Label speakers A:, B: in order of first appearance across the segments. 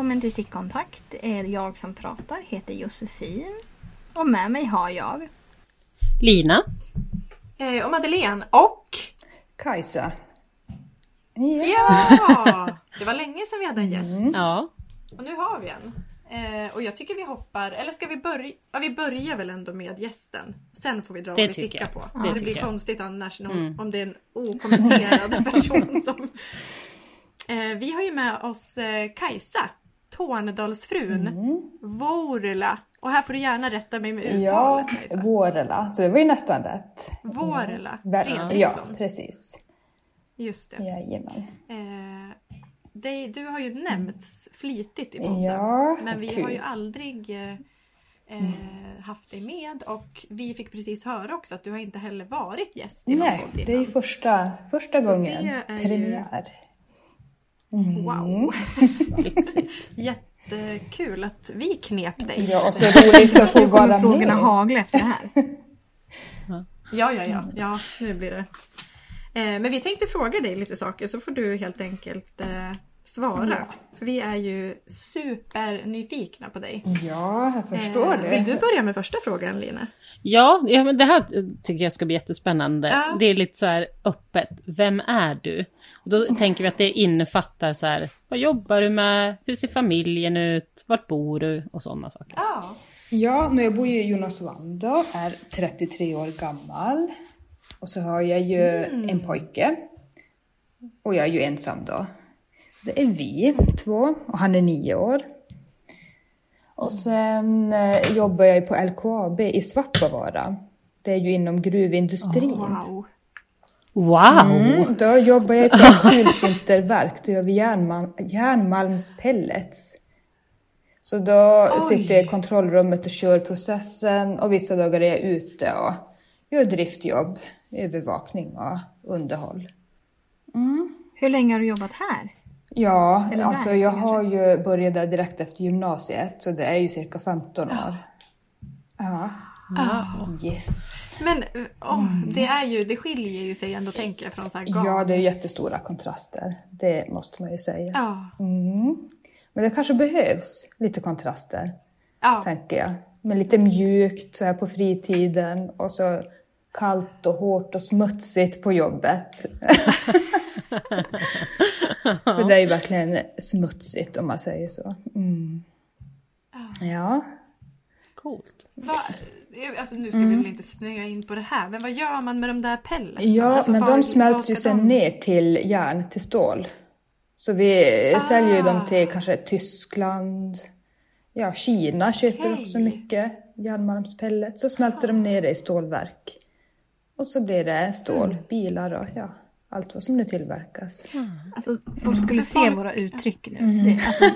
A: Välkommen till Stickkontakt. Eh, jag som pratar heter Josefin. Och med mig har jag...
B: Lina.
C: Eh, och Madeleine. Och...
D: Kajsa.
C: Ja! Det var länge sedan vi hade en gäst.
B: Mm. Ja.
C: Och nu har vi en. Eh, och jag tycker vi hoppar, eller ska vi börja? Ja, vi börjar väl ändå med gästen. Sen får vi dra
B: Det
C: vad vi stickar på.
B: Ja, det
C: det blir
B: jag.
C: konstigt annars
B: Mm.
C: om det är en okommenterad person som... Eh, vi har ju med oss Kajsa, Tornedalsfrun,
D: Mm.
C: Vorla. Och här får du gärna rätta mig med
D: Ja,
C: uttalet Kajsa.
D: Vårela. Så det var ju nästan rätt.
C: Vorla
D: Ver-
C: Fredriksson.
D: Ja, precis.
C: Just det.
D: Jajamän.
C: Eh, det, du har ju nämnts flitigt i podden.
D: Ja,
C: men vi
D: kul.
C: har ju aldrig eh, eh, haft dig med och vi fick precis höra också att du har inte heller varit gäst i någon
D: Nej,
C: podd
D: det är ju första, första
C: Så
D: gången.
C: det är ju-
D: Premiär.
C: Wow!
B: Lyxigt.
C: Jättekul att vi knep dig.
D: Ja, och så roligt att få vara
A: frågorna
D: med.
A: hagla efter det här.
C: Ja, ja, ja, ja, nu blir det. Eh, men vi tänkte fråga dig lite saker så får du helt enkelt eh, svara. För vi är ju supernyfikna på dig.
D: Ja, jag förstår
C: Eh,
D: det.
C: Vill du börja med första frågan Lina?
B: Ja, ja, men det här tycker jag ska bli jättespännande.
C: Ja.
B: Det är lite så här öppet. Vem är du? Och då tänker vi att det innefattar så här, vad jobbar du med? Hur ser familjen ut? Vart bor du? Och sådana saker.
C: Ja.
D: Ja, när jag bor i Jonas-Vanda, är 33 år gammal. Och så har jag ju en pojke. Och jag är ju ensam då. Så det är vi två och han är nio år. Och sen eh, jobbar jag på LKAB i Svappavaara. Det är ju inom gruvindustrin.
C: Wow.
B: Wow!
D: Mm, då jobbar jag på ett kulsinterverk. Då gör vi järnmal- järnmalmspellets. Så då
C: Oj.
D: sitter jag i kontrollrummet och kör processen och vissa dagar är jag ute och gör driftjobb, övervakning och underhåll.
A: Hur länge har du jobbat här?
D: Ja,
A: Eller
D: alltså
A: där,
D: jag har ju börjat där direkt efter gymnasiet så det är ju cirka 15 år. Ja. Yes.
C: Men åh, det, är ju, det skiljer ju sig ändå tänker jag från så här garn.
D: Ja, det är jättestora kontraster. Det måste man ju säga.
C: Ja.
D: Mm. Men det kanske behövs lite kontraster,
C: Ja.
D: tänker jag. Men lite mjukt så här på fritiden och så kallt och hårt och smutsigt på jobbet. För det är ju verkligen smutsigt om man säger så. Mm. Ja.
B: Coolt.
C: Va, alltså nu ska vi väl inte snöa in på det här, men vad gör man med de där pelletsarna?
D: Ja,
C: Alltså,
D: men de smälts ju sen
C: de-
D: ner till järn, till stål. Så vi säljer ju dem
C: Ah.
D: till kanske Tyskland, ja Kina köper
C: Okej.
D: också mycket järnmalmspellet. Så smälter de ner det i stålverk. Och så blir det stål,
C: Mm.
D: bilar och ja, allt vad som nu tillverkas.
A: Alltså, folk skulle se
C: folk-
A: våra uttryck nu.
D: Mm.
A: Det, alltså, det,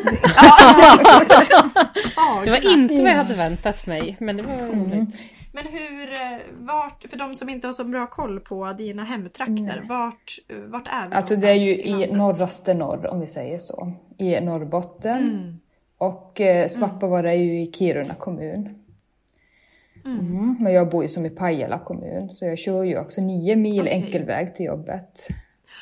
B: Det var inte vad jag hade väntat mig, men det var
D: Mm.
C: Men hur, eh, vart, för de som inte har så bra koll på dina hemtrakter, vart, eh, vart är vi
D: Alltså det är ju i norraste norr om vi säger så. I Norrbotten.
C: Mm.
D: Och eh, Svappavaara är ju i Kiruna kommun. Mm. Men jag bor ju som i Pajala kommun, så jag kör ju också nio mil
C: Okej.
D: enkel väg till jobbet.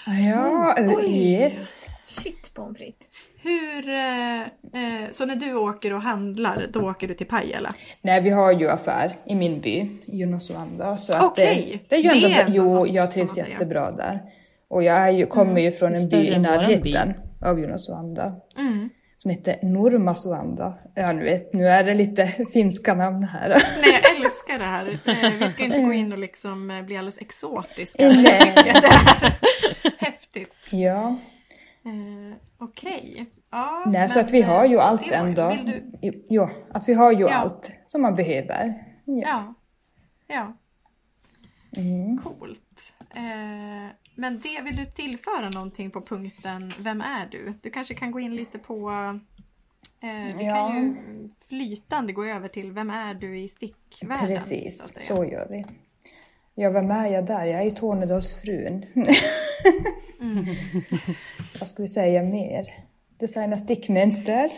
D: Ja, yes.
A: shit pommes frites.
C: Hur, eh, eh, så när du åker och handlar, då åker du till Pajala?
D: Nej, vi har ju affär i min by, i Junosvanda. Så att
C: Okej,
D: det, det är ju ändå,
C: det är ändå
D: Jo,
C: något,
D: jag trivs jättebra där. Och jag är ju, kommer ju från en by i närheten av Junosvanda.
C: Mm.
D: Som heter Nurmasuanda. Ja, nu vet, nu är det lite finska namn här.
C: Nej, jag älskar det här. Eh, vi ska inte gå in och liksom eh, bli alldeles exotiska.
D: Nej.
C: Det är häftigt.
D: ja.
C: Eh, Okej. Ja,
D: Nej, så
C: men,
D: att vi har ju
C: eh,
D: allt
C: var-
D: ändå.
C: Vill du,
D: Jo, att vi har ju
C: Ja.
D: allt som man behöver. Ja.
C: ja. Ja,
D: Mm.
C: coolt. Eh, men det, vill du tillföra någonting på punkten Vem är du? Du kanske kan gå in lite på eh, Vi
D: Ja.
C: kan ju flytande gå över till Vem är du i stickvärlden?
D: Precis,
C: så
D: så gör vi. Ja, vem är jag där? Jag är ju Tornedalsfrun.
C: Mm.
D: Vad ska vi säga mer? Designa stickmönster.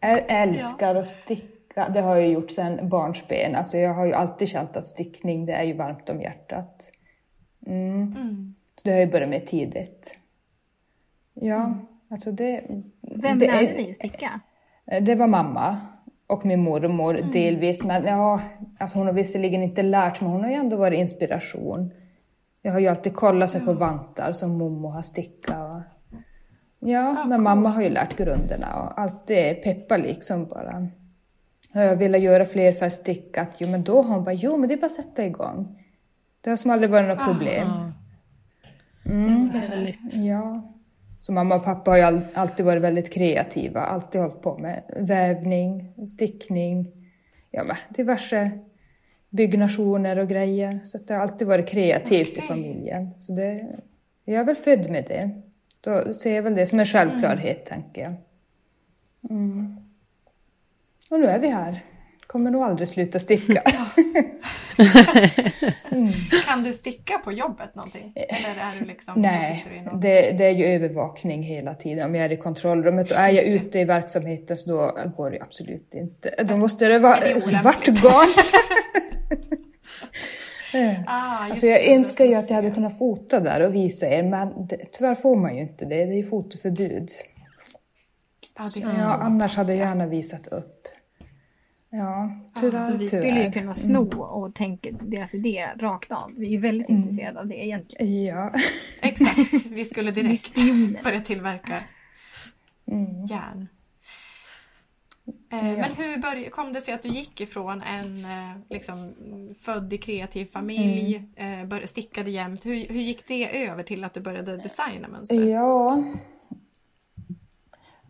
D: Ä- älskar att sticka. Det har jag gjort sedan barnsben. Alltså jag har ju alltid känt att stickning, det är ju varmt om hjärtat. Mm.
C: Mm.
D: Så det har jag börjat med tidigt. Ja. Alltså det,
A: Vem
D: det
A: lärde dig att sticka?
D: Det var mamma och min mormor
A: Mm.
D: delvis. Men ja, alltså hon har visserligen inte lärt men hon har ju ändå varit inspiration. Jag har ju alltid kollat sig på vantar som mommo har stickat. Ja, men mamma har ju lärt grunderna och alltid peppa liksom bara. Har jag velat göra flerfärgsstickat, jo men då har hon bara, jo men det är bara att sätta igång. Det har som aldrig varit något problem.
B: Härligt.
D: Ja. Så mamma och pappa har ju all, alltid varit väldigt kreativa, alltid hållit på med vävning, stickning, ja men diverse byggnationer och grejer. Så det har alltid varit kreativt i
C: Okej.
D: familjen. Så det, jag är väl född med det. Då ser jag väl det som en självklarhet, tänker jag. Mm. Och nu är vi här. Kommer nog aldrig sluta sticka.
C: Kan du sticka på jobbet någonting? Eller är du liksom...
D: Nej,
C: du i någon-
D: det, det är ju övervakning hela tiden. Om jag är i kontrollrummet och är jag ute i verksamheten så då går det absolut inte. Då måste det vara
C: det
D: svart garn.
C: Ah, just
D: Alltså jag önskar ju att jag hade kunnat fota där och visa er men det, tyvärr får man ju inte det. Det är ju fotoförbud.
C: Är
D: Ja, annars hade jag gärna visat upp. Ja, tyvärr,
A: Alltså, vi
D: tyvärr.
A: skulle ju kunna sno och tänka deras idé rakt av. Vi är ju väldigt intresserade av det egentligen.
D: Ja.
C: ja. Exakt, vi skulle direkt börja tillverka
D: Mm.
C: järn. Eh, Men hur började, kom det sig att du gick ifrån en eh, liksom, född i kreativ familj,
D: Mm.
C: eh, stickade jämt. Hur, hur gick det över till att du började designa mönster?
D: Ja.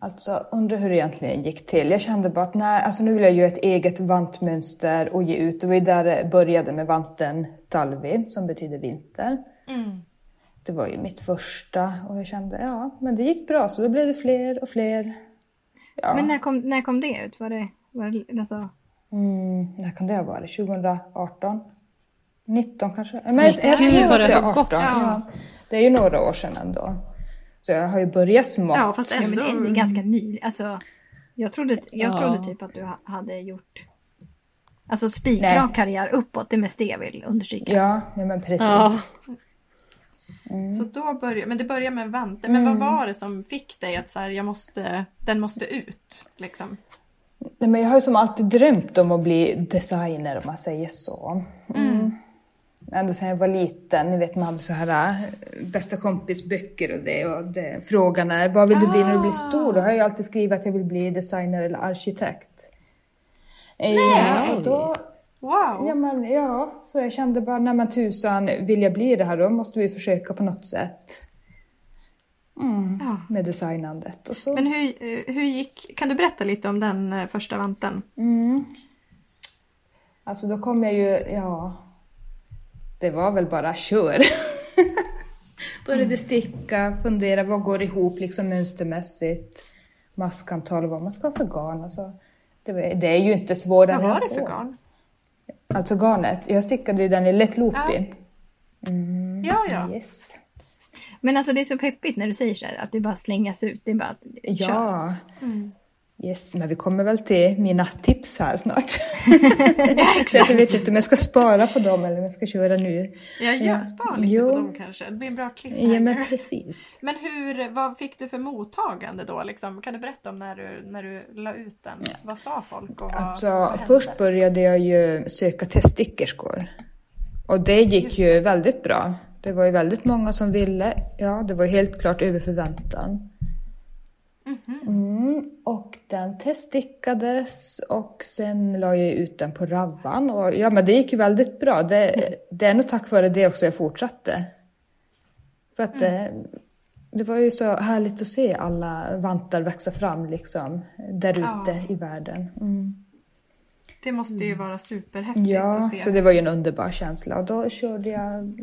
D: Alltså undrar hur det egentligen gick till. Jag kände bara att nej, alltså nu vill jag göra ett eget vantmönster och ge ut. Det var ju där det började med vanten Talvi som betyder vinter.
C: Mm.
D: Det var ju mitt första och jag kände ja, men det gick bra så då blev det fler och fler. Ja.
A: Men när kom, när kom det ut? Var det, var det alltså,
D: Mm, när kan det ha varit? 2018? 19 kanske? Men tror
B: vad det har
D: 18.
B: gått.
D: Ja. Det är ju några år sedan ändå. Så jag har ju börjat smått.
C: Ja, fast
A: ja, men
C: ändå.
A: det, är, ganska ny. Alltså, jag trodde, jag
B: Ja.
A: trodde typ att du ha- hade gjort Alltså spikrak karriär uppåt, det är mest det jag vill understryka.
D: Ja, nej men precis.
B: Ja.
C: Så då började, men det började med en vante. Men vad var det som fick dig att så här, jag måste, den måste ut? Liksom?
D: Nej, men jag har ju som alltid drömt om att bli designer om man säger så. Mm. Ända sedan jag var liten, ni vet man hade så här äh, bästa kompis böcker och det och det. Frågan är vad vill du bli när du blir stor? Då har jag alltid skrivit att jag vill bli designer eller arkitekt. Ja, och då,
C: Wow!
D: ja, men, ja, så jag kände bara, nej men tusan, vill jag bli det här då måste vi försöka på något sätt. Mm,
C: Ja.
D: med designandet. Och så.
C: Men hur, eh, hur gick, kan du berätta lite om den eh, första vanten?
D: Mm. Alltså då kom jag ju, ja... Det var väl bara kör. Började sticka, fundera vad går ihop liksom mönstermässigt. Maskantal och vad man ska ha för garn. Alltså, det, var, det är ju inte svårare
C: Vad var
D: än
C: det
D: så.
C: för garn?
D: Alltså garnet, jag stickade ju den i lätt loopy.
C: Ja, ja.
D: Yes.
A: Men alltså det är så peppigt när du säger så här, att det bara slängas ut. Det är bara att kör.
D: Ja.
C: Mm.
D: Yes, men vi kommer väl till mina tips här snart. Jag vet inte om jag ska spara på dem eller om jag ska köra nu.
C: Jag gör,
D: Ja.
C: spar lite
D: Jo.
C: på dem kanske. Det blir en bra klipp
D: Ja, men precis.
C: Men hur, vad fick du för mottagande då? Liksom? Kan du berätta om när du, när du la ut den? Vad sa folk? Och vad,
D: Alltså,
C: vad
D: först började jag ju söka teststickerskor. Och det gick
C: Just
D: ju väldigt bra. Det var ju väldigt många som ville. Ja, det var helt klart över förväntan.
C: Mhm.
D: Mm, och den teststickades och sen la jag ut den på Ravvan. Och ja, men det gick ju väldigt bra. Det, det är nog tack vare det också jag fortsatte. För att
C: Mm.
D: det, det var ju så härligt att se alla vantar växa fram liksom där ute
C: Ja.
D: i världen. Mm.
C: Det måste ju vara superhäftigt
D: Ja,
C: att se.
D: så det var ju en underbar känsla och då körde jag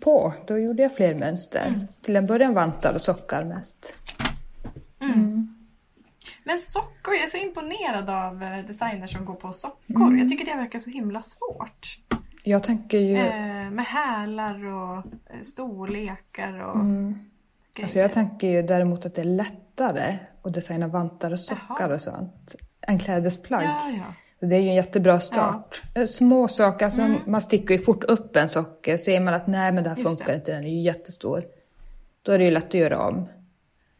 D: på. Då gjorde jag fler mönster.
C: Mm.
D: Till en början vantar och sockar mest.
C: Men sockor, jag är så imponerad av eh, designers som går på sockor.
D: Mm.
C: Jag tycker det verkar så himla svårt.
D: Jag tänker ju...
C: Eh, med hälar och eh, storlekar och grejer.
D: Alltså jag tänker ju däremot att det är lättare att designa vantar och sockar
C: Jaha.
D: och sånt än klädesplagg.
C: Ja, ja.
D: Det är ju en jättebra start. Eh, Små saker, alltså man sticker ju fort upp en socker. Ser man att nej men det här
C: Just
D: funkar
C: det.
D: inte, den är ju jättestor. Då är det ju lätt att göra om.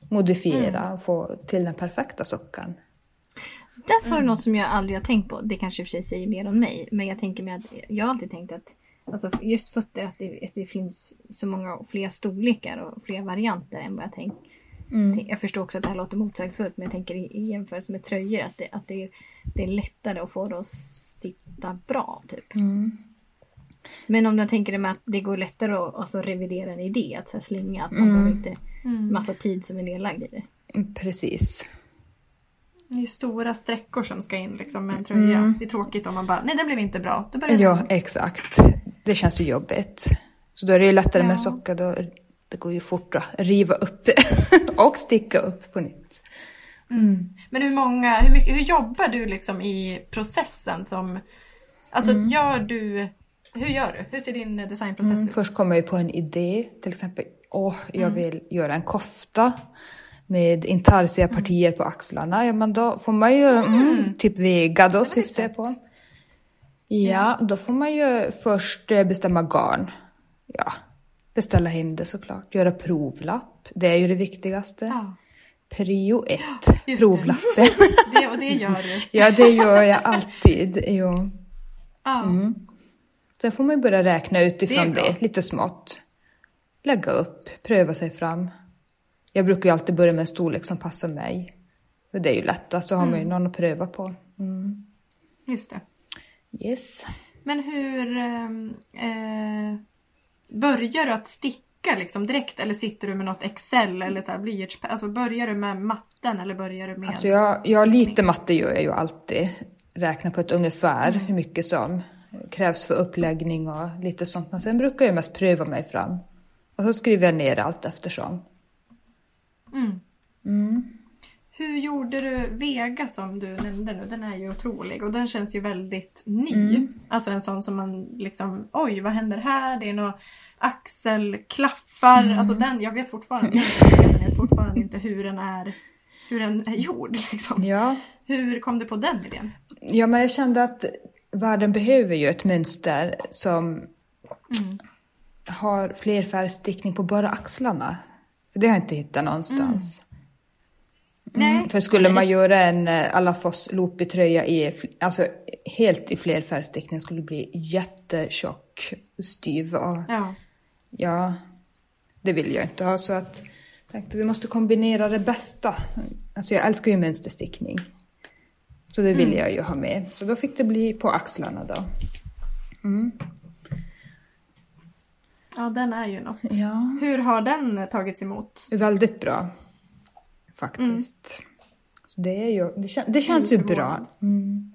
D: Modifiera och få till den perfekta sockan.
A: Där sa du något som jag aldrig har tänkt på. Det kanske i och för sig säger mer om mig. Men jag tänker mig att jag har alltid tänkt att alltså just fötter att det, att det finns så många fler storlekar och fler varianter än vad jag tänkt. Jag förstår också att det här låter motsägelsefullt men jag tänker i, i jämförelse med tröjor att, det, att det, är, det är lättare att få det att sitta bra. Typ. Men om jag tänker det med att det går lättare att alltså, revidera en idé, att så här, slinga, att man behöver inte massa tid som är nedlagd i det.
D: Mm, Precis.
C: Det är stora sträckor som ska in liksom, med en tröja. Det är tråkigt om man bara, nej det blev inte bra. Då börjar
D: Ja, exakt. Det känns ju jobbigt. Så då är det ju lättare med
C: Ja.
D: socka. Då, det går ju fort att riva upp och sticka upp på nytt.
C: Men hur många, hur, mycket, hur jobbar du liksom i processen som... Alltså gör du... Hur gör du? Hur ser din designprocess
D: Mm,
C: ut?
D: först kommer jag på en idé, till exempel, åh, jag vill göra en kofta med intarsia-partier på axlarna. Ja, men då får man ju, mm, typ vega då syftar jag på. Ja, då får man ju först eh, bestämma garn. Ja, beställa hem det såklart. Göra provlapp, det är ju det viktigaste.
C: Ja,
D: Prio ett,
C: just det.
D: provlappen.
C: det, och det gör du.
D: ja, det gör jag alltid. Jo.
C: Ja.
D: Sen får man ju börja räkna utifrån
C: Det
D: det, lite smått. Lägga upp, pröva sig fram. Jag brukar ju alltid börja med en storlek som passar mig. För det är ju lättast, så har man ju någon att pröva på.
C: Just det.
D: Yes.
C: Men hur... ehm, Eh, börjar du att sticka liksom direkt eller sitter du med något Excel eller så här blyerts... Alltså börjar du med matten eller börjar du med...
D: Alltså jag, jag lite matte gör jag ju alltid. Räkna på ett ungefär hur mycket som krävs för uppläggning och lite sånt. Men sen brukar jag mest pröva mig fram. Och så skriver jag ner allt eftersom.
C: Hur gjorde du Vega som du nämnde nu? Den är ju otrolig och den känns ju väldigt ny. Alltså en sån som man liksom, oj vad händer här? Det är några axelklaffar. Alltså den, jag vet fortfarande, jag vet fortfarande inte hur den är, hur den är gjord. Liksom.
D: Ja,
C: Hur kom du på den idén?
D: Ja, men jag kände att världen behöver ju ett mönster som har flerfärgstickning på bara axlarna. För det har jag inte hittat någonstans.
C: Nej.
D: För skulle man göra en eh, Alafoss loopig tröja i, alltså helt i flerfärgstickning skulle det bli jättetjock, styv och
C: Ja.
D: ja, det vill jag inte ha. Så att tänkte vi måste kombinera det bästa. Alltså jag älskar ju mönsterstickning. Så det vill jag ju ha med. Så då fick det bli på axlarna då.
C: Ja, den är ju något.
D: Ja.
C: Hur har den tagits emot?
D: Väldigt bra. Faktiskt. Så det, är ju, det, kän, det känns ju bra. Mm.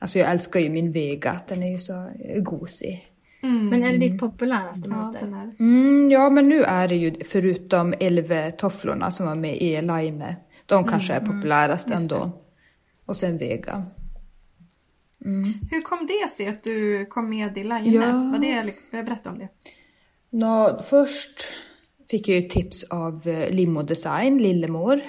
D: Alltså jag älskar ju min Vega, den är ju så gosig.
A: Men är det ditt populäraste
C: Ja, den är.
D: Mm, ja, men nu är det ju förutom Elve-tofflorna som var med i Line, de kanske är populärast ändå. Och sen Vega.
C: Hur kom det sig att du kom med i Line?
D: Ja.
C: Var det, liksom, berätta om det.
D: Nå, först fick jag ju tips av eh, Limo Design, Lillemor.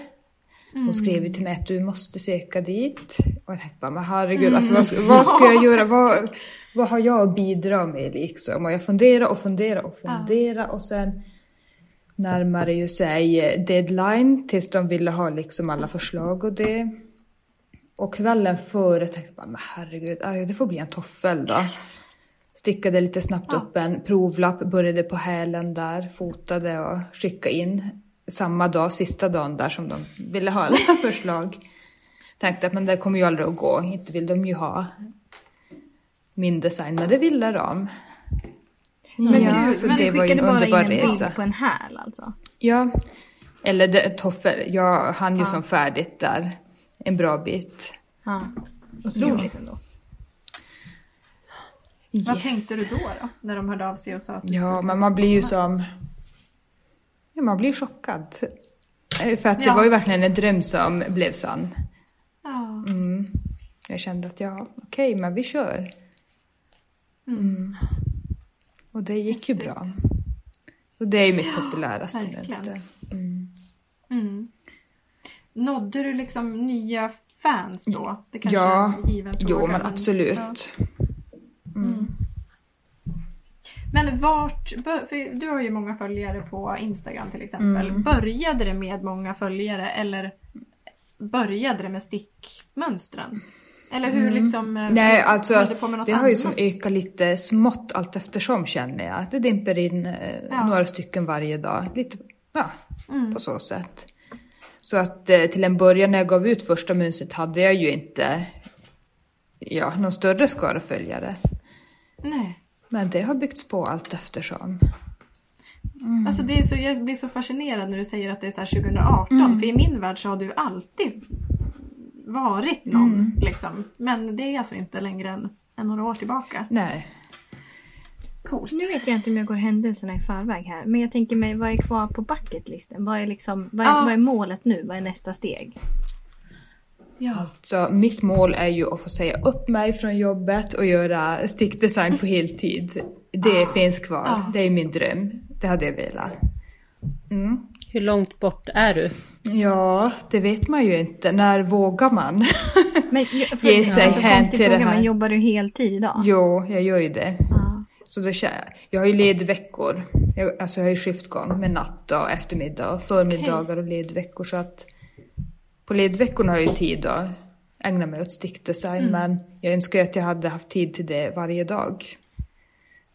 D: Hon skrev ju till mig att du måste söka dit. Och jag tänkte bara, men herregud, alltså, vad, ska- vad ska jag göra? Vad, vad har jag att bidra med liksom? Och jag funderade och funderade och funderade och sen närmare ju sig eh, deadline tills de ville ha liksom alla förslag och det. Och kvällen före tänkte jag bara, men herregud, aj, det får bli en toffel då. Stickade lite snabbt upp en provlapp, började på hälen där, fotade och skickade in samma dag, sista dagen där som de ville ha alla förslag. Tänkte att men det kommer ju aldrig att gå, inte vill de ju ha min design, men det ville de.
A: Men,
D: Ja,
A: du,
D: så
A: men
D: det
A: du
D: var ju
A: skickade bara in en bild
D: resa.
A: på en häl alltså?
D: Ja, eller det, toffel, jag hann ju som färdigt där en bra bit.
A: Ja. Otroligt ändå.
C: Vad
D: Yes.
C: tänkte du då, då? När de hörde av sig och sa att du
D: Ja,
C: skulle
D: men man blir ju som... Ja, man blir chockad. Eh, För att det
C: Ja.
D: var ju verkligen en dröm som blev sann.
C: Ja.
D: Jag kände att ja, okej, men vi kör. Mm. Och det gick ju bra. Och det är ju mitt populäraste
C: verkligen.
D: mönster.
C: Mm. Nådde du liksom nya fans då? Det kanske
D: Ja,
C: är en given fråga,
D: Jo, men absolut.
C: ja. Men Men vart, för du har ju många följare på Instagram till exempel. Började det med många följare eller började det med stickmönstren? Eller hur liksom... eh,
D: Nej, alltså det har ju
C: annat?
D: som ökat lite smått allt eftersom känner jag. Det dimper in eh,
C: Ja.
D: några stycken varje dag. Lite, ja,
C: Mm.
D: på så sätt. Så att eh, till en början när jag gav ut första mönstret hade jag ju inte ja, någon större skara följare.
C: Nej.
D: Men det har byggts på allt eftersom.
C: Alltså det är så, jag blir så fascinerad när du säger att det är så här 2018.
D: Mm.
C: För i min värld så har du alltid varit någon.
D: Mm.
C: Liksom. Men det är alltså inte längre än, än några år tillbaka.
D: Nej.
C: Coolt.
A: Nu vet jag inte om jag går händelserna i förväg här. Men jag tänker mig, vad är kvar på bucketlisten? Vad är, liksom, vad är,
C: Ja.
A: vad är målet nu? Vad är nästa steg?
C: Ja.
D: Så mitt mål är ju att få säga upp mig från jobbet och göra stickdesign på heltid. Det finns kvar.
C: Ah.
D: Det är min dröm. Det hade jag velat. Mm.
B: Hur långt bort är du?
D: Ja, det vet man ju inte. När vågar man?
A: Men, jag- för,
D: Ge sig
A: alltså,
D: hän till det
A: fråga,
D: här.
A: Men jobbar du heltid idag?
D: jo, jag gör ju det.
A: Ja.
D: Så då, jag har ju ledveckor. Jag, alltså jag har ju skiftgång med natt och eftermiddag och förmiddagar och ledveckor. Så att på ledveckorna har jag ju tid att ägna mig åt stickdesign. Men jag önskar ju att jag hade haft tid till det varje dag.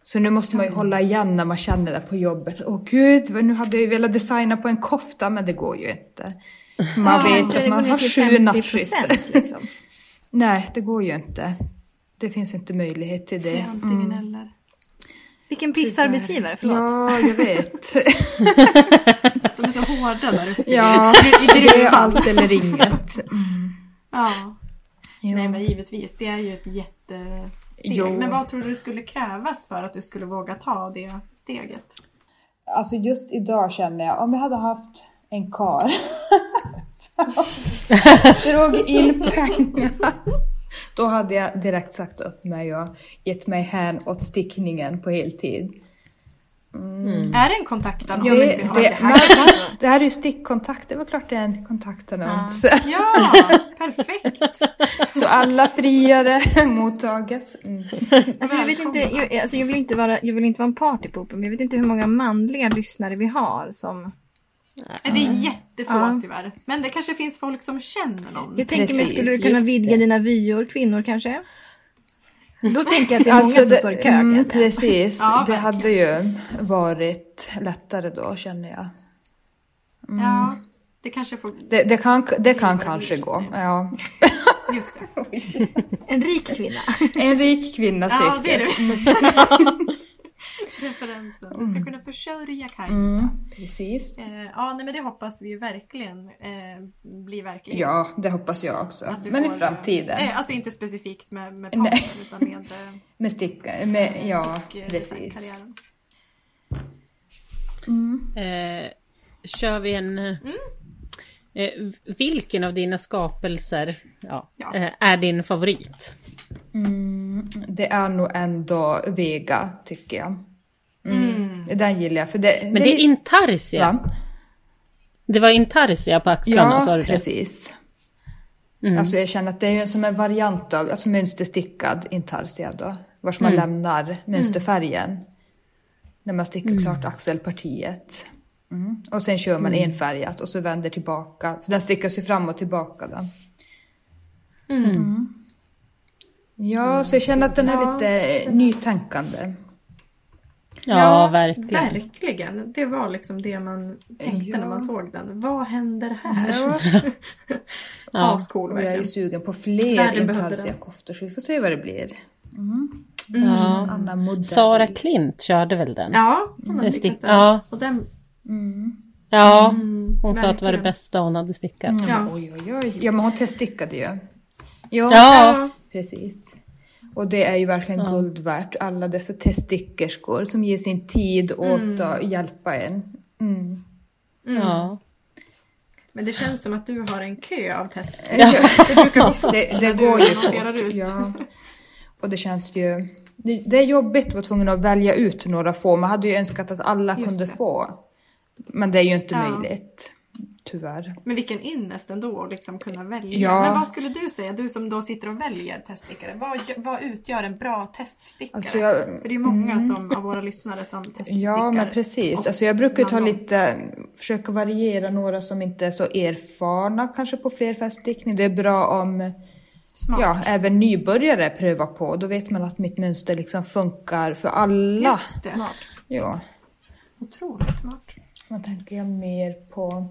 D: Så nu måste man ju hålla igen när man känner det på jobbet. Åh gud, nu hade jag ju velat designa på en kofta men det går ju inte. Man vet att man har sju
A: 50%,
D: nattskift.
A: Liksom.
D: Nej, det går ju inte. Det finns inte möjlighet till
C: Det antingen eller.
A: Vilken pissarbetsgivare, förlåt.
D: Ja, jag vet.
C: Så hårda där uppe.
D: ja, det är
C: gruvan.
D: allt eller inget.
C: Ja.
D: Ja.
C: Nej men givetvis, det är ju ett jättesteg.
D: Jo.
C: Men vad tror du skulle krävas för att du skulle våga ta det steget?
D: Alltså just idag känner jag, om jag hade haft en kar som drog in pengar. Då hade jag direkt sagt upp mig och gett mig hän åt stickningen på heltid.
C: Är det en kontaktannons
D: Det,
C: vi
D: det,
C: har?
D: det, här, det här är ju stickkontakt, det var klart det är en kontaktannons.
C: Ja, perfekt!
D: Så alla friare mottaget. Mm.
A: Alltså, jag, vet inte, jag, alltså, jag, vill inte vara, jag vill inte vara en partypooper men jag vet inte hur många manliga lyssnare vi har som...
C: Det är jättefå
A: Ja.
C: tyvärr. Men det kanske finns folk som känner någon.
A: Jag tänker mig, skulle du kunna vidga
D: det.
A: dina vyer, kvinnor kanske? Då tänker jag att det är många
D: Alltså
A: som
D: det,
A: står i kö.
D: mm, precis,
C: Ja,
D: det hade ju varit lättare då känner jag.
C: Ja, det kanske får...
D: Det, det kan, det kan kanske gå. Ja.
C: Just det.
A: En rik kvinna.
D: En rik kvinna
C: Ja, det är
D: sökes.
C: Referensen. Du ska kunna försörja Kajsa.
D: Mm, precis.
C: Eh, ja, nej, men det hoppas vi ju verkligen eh, blir verklighet.
D: Ja, det hoppas jag också. Men i
C: får,
D: framtiden.
C: Eh, alltså inte specifikt med, med
D: Nej.
C: podden utan med, eh,
D: Med sticka, med, ja
C: stick- eh,
D: precis.
C: designkarriären.
B: Eh, kör vi en... Eh, vilken av dina skapelser ja,
C: Ja.
B: eh, är din favorit?
D: Mm, det är nog ändå Vega, tycker jag. Mm. Den gillar jag. För det,
B: Men det är intarsia.
D: Va?
B: Det var intarsia på axlarna, sa
D: Ja,
B: du det?
D: precis.
B: Mm.
D: Alltså jag känner att det är som en variant av alltså mönsterstickad intarsia då. Vars man
B: Mm.
D: lämnar mönsterfärgen. När man stickar klart axelpartiet. Mm. Och sen kör man enfärgat och så vänder tillbaka. För den stickas ju fram och tillbaka då. Mm. Ja, så jag känner att den är
C: Ja.
D: lite nytänkande.
B: Ja, verkligen.
C: Verkligen. Det var liksom det man tänkte
D: Ja.
C: när man såg den. Vad händer här?
D: Ja.
B: Ja.
C: Ascool
D: Och jag är ju
C: verkligen.
D: sugen på fler intarsia-koftor så vi får se vad det blir.
B: Ja.
D: Anna Modell.
B: Sara Klint körde väl den?
C: Ja, hon har stickat
B: stick-
C: den.
B: ja.
C: Och den
B: Ja,
C: mm,
B: hon sa att det var det
C: verkligen.
B: bästa hon hade stickat.
D: Mm,
C: Ja.
D: Oj, oj, oj. Ja, men hon teststickade ju. Ja,
B: Ja,
C: Ja,
D: precis. Och det är ju verkligen guld värt. Alla dessa teststickerskor som ger sin tid åt att hjälpa en. Mm.
B: ja.
C: men det känns som att du har en kö av test.
D: Det, det, det
C: När
D: går
C: du
D: ju
C: annonserar
D: fort.
C: ut.
D: Ja. Och det känns ju... Det, det är jobbigt att vara tvungen att välja ut några få. Man hade ju önskat att alla
C: Just
D: kunde
C: det.
D: få. Men det är ju inte
C: Ja.
D: möjligt. Tyvärr.
C: Men vilken ynnest ändå att liksom kunna välja.
D: Ja.
C: Men vad skulle du säga, du som då sitter och väljer teststickare. Vad, vad utgör en bra teststickare?
D: Alltså jag-
C: För det är ju många som, av våra lyssnare som teststickar.
D: Ja, men precis.
C: oss
D: Alltså jag brukar ta lite, försöka variera några som inte är så erfarna kanske på flerfärgstickning. Det är bra om
C: Smart.
D: ja, även nybörjare prövar på. Då vet man att mitt mönster liksom funkar för alla.
C: Just det.
A: Smart.
D: Ja.
C: Otroligt smart.
D: Vad tänker jag mer på?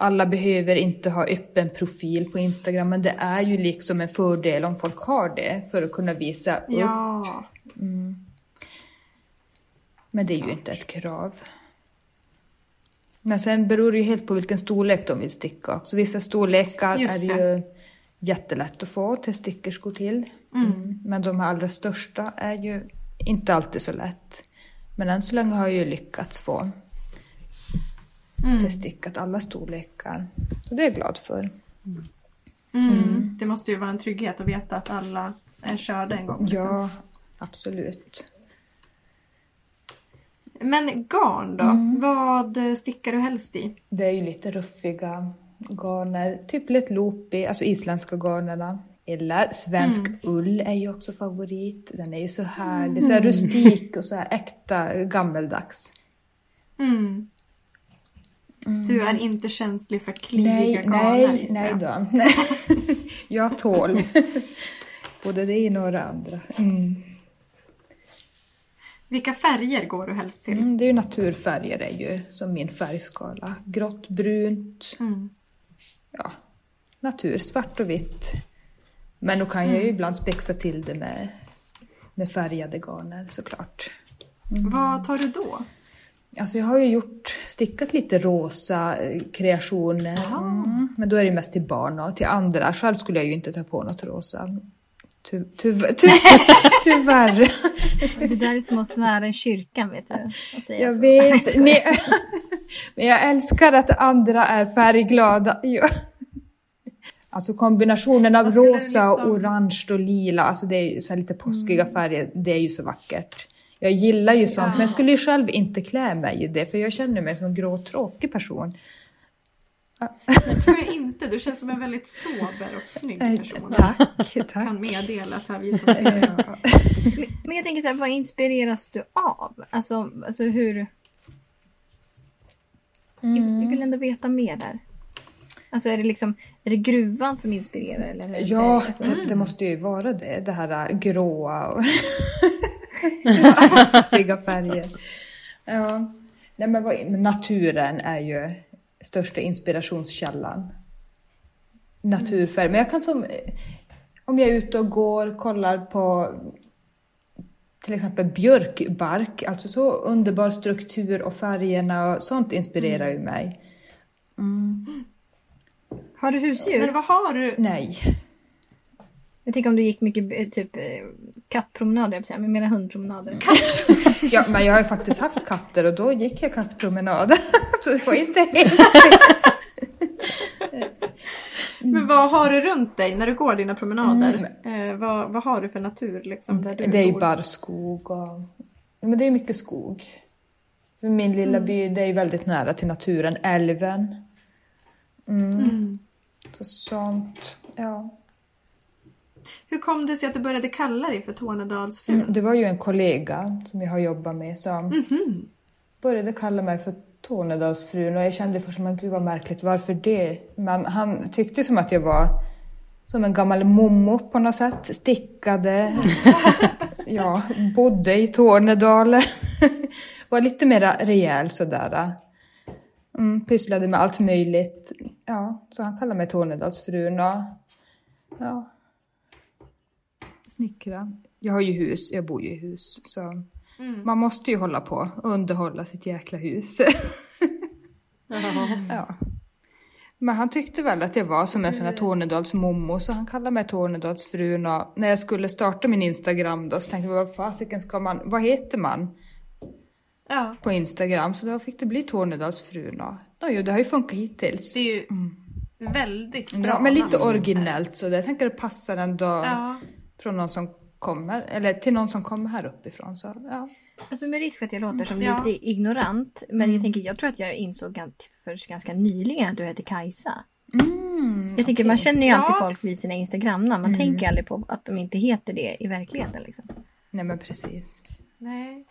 D: Alla behöver inte ha öppen profil på Instagram, men det är ju liksom en fördel om folk har det för att kunna visa upp.
C: Ja.
D: Men det är ju inte ett krav. Men sen beror det ju helt på vilken storlek de vill sticka. Så vissa storlekar
C: Just
D: är det ju jättelätt att få teststickerskor till. Mm. Men de här allra största är ju inte alltid så lätt. Men än så länge har jag ju lyckats få teststickat alla storlekar. Så det är jag glad för.
C: Mm. Det måste ju vara en trygghet att veta att alla är körda en gång. liksom.
D: Ja, absolut.
C: Men garn då?
D: Mm.
C: Vad stickar du helst i?
D: Det är ju lite ruffiga garner, typ lite loopy, alltså isländska garnerna. Eller svensk ull är ju också favorit. Den är ju så härlig, så här rustik och så här äkta gammeldags.
C: Mm. Du är inte känslig för kliviga
D: Nej,
C: garner
D: nej, nej då. Jag tål både det ena och det andra. Mm.
C: Vilka färger går du helst till?
D: Mm, det är ju naturfärger är ju som min färgskala. Grått, brunt,
C: Mm.
D: ja, natur, svart och vitt. Men då kan jag ju ibland spexa till det med, med färgade garner såklart.
C: Vad tar du då?
D: Alltså jag har ju gjort, stickat lite rosa eh, kreationer. Mm, men då är det mest till barn och till andra. Själv skulle jag ju inte ta på något rosa. Ty, ty, ty, tyvärr.
A: Det där är som att svära i kyrkan vet du. Och säga
D: Jag
A: så.
D: vet. Ni, men jag älskar att andra är färgglada. Alltså kombinationen av rosa, och
C: liksom-
D: orange och lila, alltså det är ju så lite påskiga färger, det är ju så vackert. Jag gillar ju sånt, men jag skulle ju själv inte klä mig i det, för jag känner mig som en grå tråkig person.
C: Det tror jag inte. Du känns som en väldigt sober och snygg
D: Eh,
C: person.
D: Tack, tack.
C: Kan meddela så här vi som ser.
D: Ja.
A: Men jag tänker så här, vad inspireras du av? Alltså, alltså hur... Jag, jag vill ändå veta mer där. Alltså är det liksom, är det gruvan som inspirerar? Eller
D: Ja,
A: alltså,
D: det, det måste ju vara det. Det här äh, gråa och sexiga färger. Ja. Nej, men vad, naturen är ju största inspirationskällan. Naturfärg. Men jag kan som... Om jag är ute och går, kollar på till exempel björkbark, alltså så underbar struktur och färgerna och sånt inspirerar ju mig.
A: Har du husdjur?
C: Men vad har du?
D: Nej.
A: Jag tänker om du gick mycket eh, typ eh, kattpromenader, jag säga, men jag menar hundpromenader.
D: Ja, men jag har ju faktiskt haft katter och då gick jag kattpromenad. Så det var inte helt...
C: Men vad har du runt dig när du går dina promenader? Eh, vad, vad har du för natur liksom där du
D: Det är ju bara skog och... Men det är mycket skog. Min lilla by, det är väldigt nära till naturen, älven. Mm. Så sånt, ja.
C: Hur kom det sig att du började kalla dig för Tornedalsfrun?
D: Mm, Det var ju en kollega som jag har jobbat med som började kalla mig för Tornedalsfrun och jag kände först att gud vad märkligt, varför det? Men han tyckte som att jag var som en gammal mommo på något sätt, stickade, ja, bodde i Tornedalen. var lite mer rejäl sådär. Mm, pysslade med allt möjligt. Ja, så han kallade mig Tornedalsfrun och ja, snickra. Jag har ju hus, jag bor ju i hus. Så man måste ju hålla på och underhålla sitt jäkla hus. ja. Men han tyckte väl att jag var som en sån här Tornedalsmommo så han kallade mig Tornedalsfrun och när jag skulle starta min Instagram då så tänkte jag vad fasiken ska man, vad heter man
C: Ja,
D: på Instagram? Så då fick det bli Tornedalsfrun och det har ju funkat hittills.
C: det är ju väldigt bra
D: Ja, men lite originellt så det. jag tänker det passar ändå
C: Ja.
D: Från någon som kommer, eller till någon som kommer här uppifrån. Så, ja.
A: Alltså med risk för att jag låter som
C: Ja.
A: lite ignorant. Men jag tänker, jag tror att jag insåg först ganska nyligen att du heter Kajsa.
D: Mm,
A: Jag tänker, man känner ju alltid
C: Ja.
A: folk vid sina Instagramnamn. Man tänker aldrig på att de inte heter det i verkligheten. Liksom.
D: Nej men precis.
C: Nej,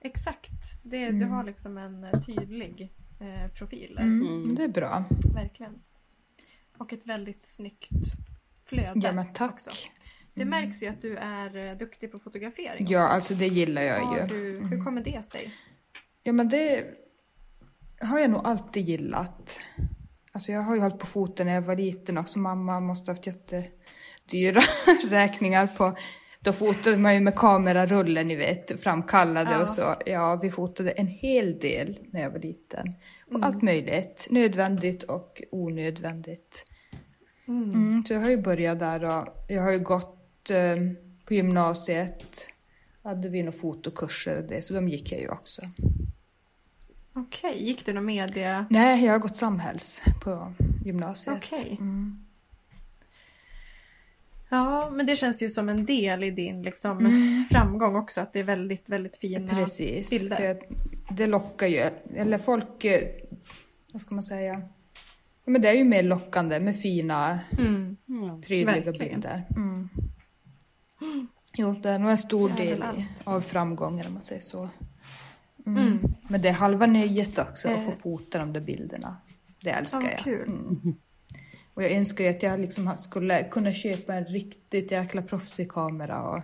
C: exakt. Det, Du har liksom en eh, tydlig eh, profil. där.
D: Mm, Det är bra.
C: Verkligen. Och ett väldigt snyggt flöde.
D: Ja men tack.
C: också. Det märks ju att du är eh, duktig på fotografering.
D: Ja alltså det gillar jag
C: Har
D: ju.
C: du, hur kommer det sig?
D: Ja men det har jag nog alltid gillat. Alltså jag har ju hållit på foten när jag var liten också. Mamma måste ha haft jättedyra räkningar på då fotade man ju med kamerarullen, ni vet, framkallade
C: Ja.
D: och så. Ja, vi fotade en hel del när jag var liten. Och
C: Mm.
D: allt möjligt. Nödvändigt och onödvändigt.
C: Mm.
D: Mm, så jag har ju börjat där och jag har ju gått på gymnasiet. Hade vi några fotokurser och det, så de gick jag ju också.
C: Okej, gick du någon media...
D: Nej, jag har gått samhälls på gymnasiet.
C: Okej.
D: Mm.
C: Ja, men det känns ju som en del i din liksom, framgång också. Att det är väldigt, väldigt fina
D: Precis.
C: bilder.
D: Jag, det lockar ju, eller folk, eh, vad ska man säga? Ja, men det är ju mer lockande med fina,
C: Mm.
D: prydliga
C: Verkligen.
D: bilder. Mm. Jo, det är nog en stor del av framgången om man säger så. Mm.
C: Mm.
D: Men det är halva nöjet också att få
C: Eh.
D: fota de där bilderna. Det älskar
C: Ja,
D: jag. Mm. Och jag önskar ju att jag liksom skulle kunna köpa en riktigt jäkla proffsig kamera och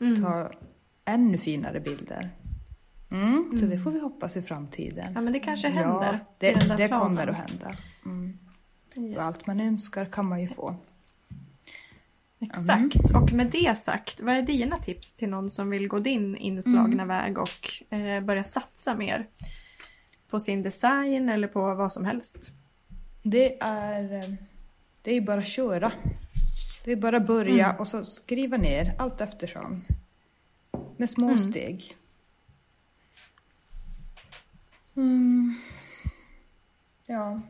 C: Mm.
D: ta ännu finare bilder. Mm, Så det får vi hoppas i framtiden.
C: Ja, men det kanske händer.
D: Ja, det, det kommer att hända. Mm.
C: Yes.
D: Allt man önskar kan man ju få.
C: Exakt. Och med det sagt, vad är dina tips till någon som vill gå din inslagna väg och eh, börja satsa mer på sin design eller på vad som helst?
D: Det är, eh, det är bara att köra. Det är bara att börja och så skriva ner allt eftersom. Med små steg. Mm. Ja.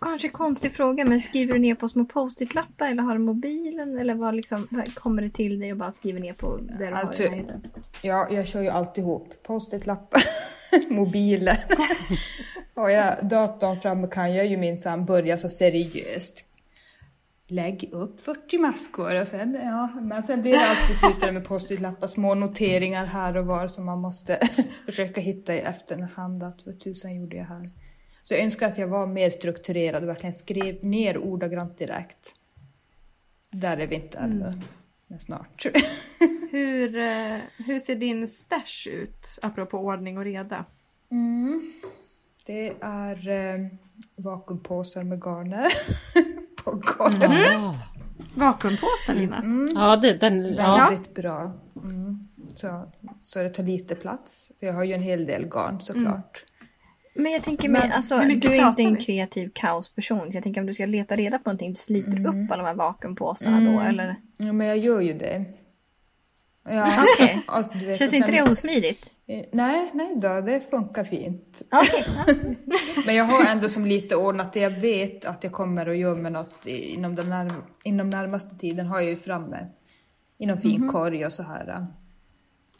A: Kanske konstig fråga, men skriver du ner på små post-it-lappar eller har du mobilen? Eller vad liksom, kommer det till dig och bara skriver ner på där du
D: Alltså-
A: har i närheten?
D: Ja, jag kör ju alltihop. Post-it-lappar, mobilen. och jag, datorn framme kan jag ju minsann börja så seriöst. Lägg upp 40 maskor och sen, ja, men sen blir det alltid slutare med post-it-lappar, små noteringar här och var som man måste försöka hitta i efterhand. Att vad tusan gjorde jag här? Så jag önskar att jag var mer strukturerad och verkligen skrev ner ordagrant direkt. Där är vi inte ännu, men snart.
C: Hur, eh, hur ser din stash ut, apropå ordning och reda?
D: Mm. Det är eh, vakuumpåsar med garner på golvet.
B: Ja,
C: Vakuumpåsar, Lina?
B: ja, det, den, ja.
D: Väldigt bra. Mm. Så, så det tar lite plats. För jag har ju en hel del garn såklart.
A: Men jag tänker
C: Men
A: mig, alltså, du är inte en kreativ kaosperson. Jag tänker om du ska leta reda på någonting, du sliter upp alla de här vakuumpåsarna då eller?
D: Ja, men jag gör ju det. Ja,
A: Okej.
D: vet,
A: Känns
D: och
A: inte
D: sen-
A: det osmidigt?
D: Eh, Nej, nej då, det funkar fint.
A: Okej.
D: Men jag har ändå som lite ordnat det. Jag vet att jag kommer att göra något inom den närm- inom närmaste tiden har jag ju framme. I någon fin korg och så här.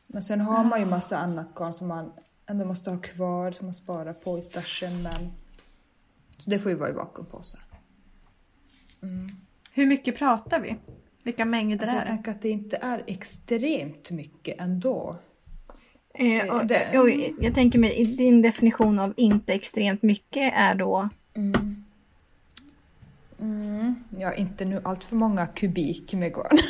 D: Men sen har man ju massa annat garn som man ändå måste ha kvar, som man sparar på i stashen. Men... Så det får ju vara i vakuumpåsar.
C: Hur mycket pratar vi? Vilka mängder
D: Alltså jag
C: är det?
D: tänker att det inte är extremt mycket ändå.
A: Eh, och,
D: det-
A: och jag tänker mig, din definition av inte extremt mycket är då?
D: Mm. Ja, inte nu allt för många kubik med garn.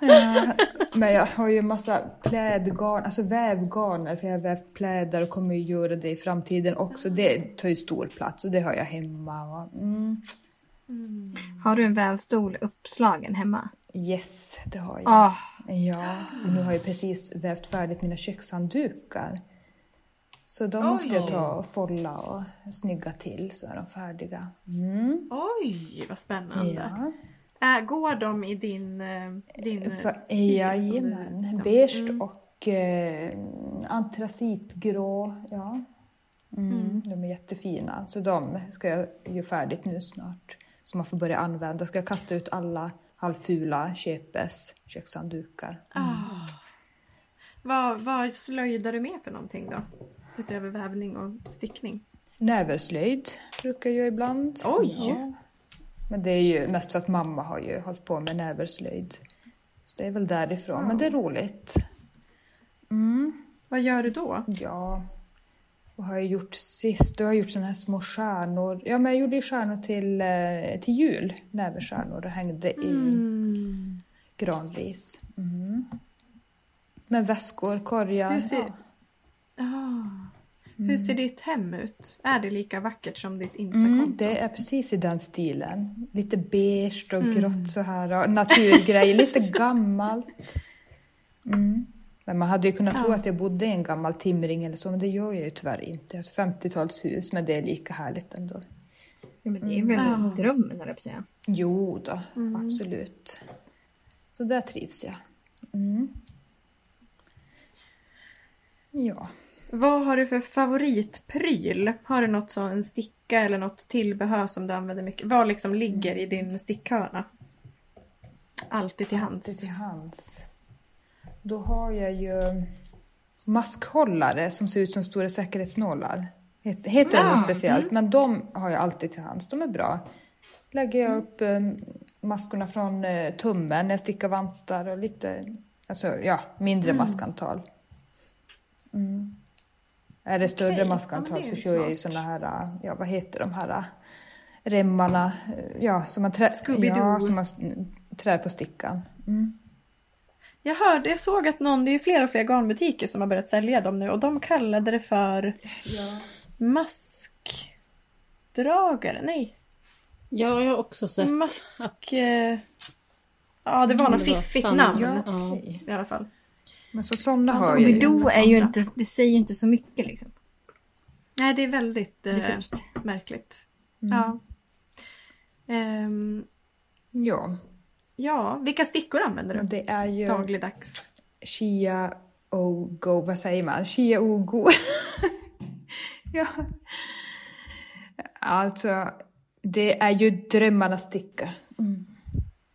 D: Ja, Men jag har ju massa plädgarn, alltså vävgarner, för jag har vävt plädar och kommer ju göra det i framtiden också. Det tar ju stor plats och det har jag hemma. Och, mm.
A: Har du en vävstol uppslagen hemma?
D: Yes, det har jag.
A: Ah,
D: Ja, och nu har jag precis vävt färdigt mina kökshanddukar. Så de måste jag ta och folla och snygga till så är de färdiga. Mm.
C: Oj, vad spännande.
D: Ja.
C: Äh, går de i din, eh, din eh,
D: För,
C: stil som du,
D: jajamän,
C: liksom-
D: beige och eh, antracitgrå. Ja. Mm, De är jättefina. Så de ska jag göra färdigt nu snart. Så man får börja använda. Ska jag kasta ut alla halvfula Kepes kökshanddukar.
C: Ah. Vad, vad slöjdar du med för någonting då? Utöver vävning och stickning?
D: Näverslöjd brukar jag ibland.
C: Oj!
D: Ja. Men det är ju mest för att mamma har ju hållit på med näverslöjd. Så det är väl därifrån. Men det är roligt. Mm.
C: Vad gör du då?
D: Ja, vad har jag gjort sist? Då har jag gjort sådana här små stjärnor. Ja, men jag gjorde ju stjärnor till, eh, till jul. Näverstjärnor och hängde i
C: Mm.
D: granris. Mm. Med väskor, korgar.
C: Ser-
D: ja.
C: Ah. Hur ser ditt hem ut? Är det lika vackert som ditt Instakonto?
D: Mm, det är precis i den stilen. Lite beige och grått så här. Och naturgrejer, lite gammalt. Mm. Men man hade ju kunnat tro
C: Ja.
D: att jag bodde i en gammal timring eller så, men det gör jag ju tyvärr inte. Jag har ett 50-talshus, men det är lika härligt ändå.
A: Ja, men det är väl
C: Mm.
A: drömmen, höll jag säga.
D: Jo då, absolut. Så där trivs jag. Mm. Ja.
C: Vad har du för favoritpryl? Har du något så, en sticka eller något tillbehör som du använder mycket? Vad liksom ligger i din stickhörna? Alltid till hands.
D: Alltid till hands. Då har jag ju maskhållare som ser ut som stora säkerhetsnålar. Het- Heter de
C: Ja,
D: något speciellt, men de har jag alltid till hands. De är bra. Lägger jag upp eh, maskorna från eh, tummen när jag stickar vantar och lite, alltså ja, mindre maskantal. Mm. Är det större
C: ja,
D: maskantal
C: är
D: så kör jag ju såna här, ja vad heter de här remmarna, ja som man, trä- ja, som man trär på stickan. Mm.
C: Jag hörde, jag såg att någon, det är ju fler och fler garnbutiker som har börjat sälja dem nu och de kallade det för maskdragare. Nej,
B: Ja, jag har också sett
C: mask... eh, Ja, det var något
B: det var
C: fiffigt namn
D: Ja,
B: Ja.
D: okej.
C: i alla fall.
D: Men så sådana har jag ju.
A: Scooby-Doo är ju inte, det säger ju inte så mycket liksom.
C: Nej, det är väldigt eh,
A: Diffust.
C: märkligt.
D: Mm.
C: Ja. Ehm,
D: Ja,
C: ja, vilka stickor använder du
D: det är ju
C: dagligdags?
D: Shia Ogo, vad säger man? Shia Ogo. ja. Alltså, det är ju drömmarnas sticka.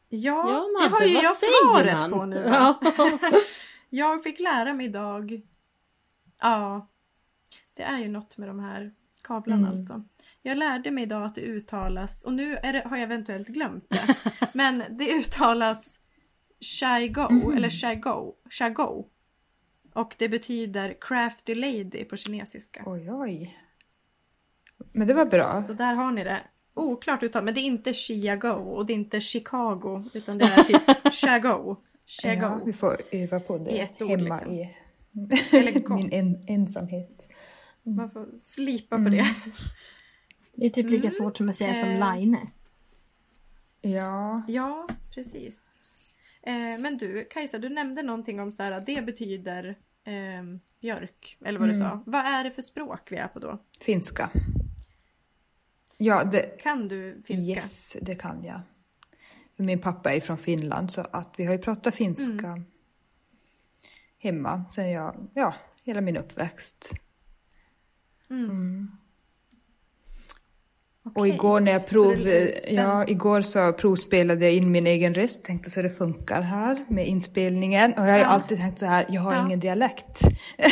C: Ja,
B: Ja,
C: det har
B: Madde,
C: ju jag svaret
B: man?
C: på nu.
B: Ja.
C: Jag fick lära mig idag. Ja, det är ju något med de här kablarna
D: Mm.
C: alltså. Jag lärde mig idag att det uttalas, och nu det, har jag eventuellt glömt det, men det uttalas Shy-Go,
D: Mhm.
C: eller Shy-Go, Shy-Go. Och det betyder crafty lady på kinesiska.
D: Oj, oj. Men det var bra.
C: Så där har ni det. Oklart uttal, men det är inte Chia-Go och det är inte Chicago, utan det är typ
D: Ja, vi får öva på det
C: I ett ord,
D: hemma
C: liksom.
D: i min en, ensamhet.
C: Man får slipa på
D: Mm.
C: det.
A: Det är typ lika svårt som att säga som
C: Eh.
A: line.
D: Ja,
C: Ja, precis. Eh, men du, Kajsa, du nämnde någonting om så här, att det betyder eh, björk, eller vad du
D: Mm.
C: sa. Vad är det för språk vi är på då?
D: finska. Ja, det,
C: Kan du finska?
D: yes, det kan jag. För min pappa är från Finland så att vi har ju pratat finska
C: Mm.
D: hemma sen jag, ja, hela min uppväxt.
C: Mm.
D: Och
C: Okej.
D: igår när jag prov, ja, igår så provspelade jag in min egen röst, tänkte så det funkar här med inspelningen. Och jag har ju
C: Ja.
D: alltid tänkt så här, jag har
C: Ja.
D: ingen dialekt.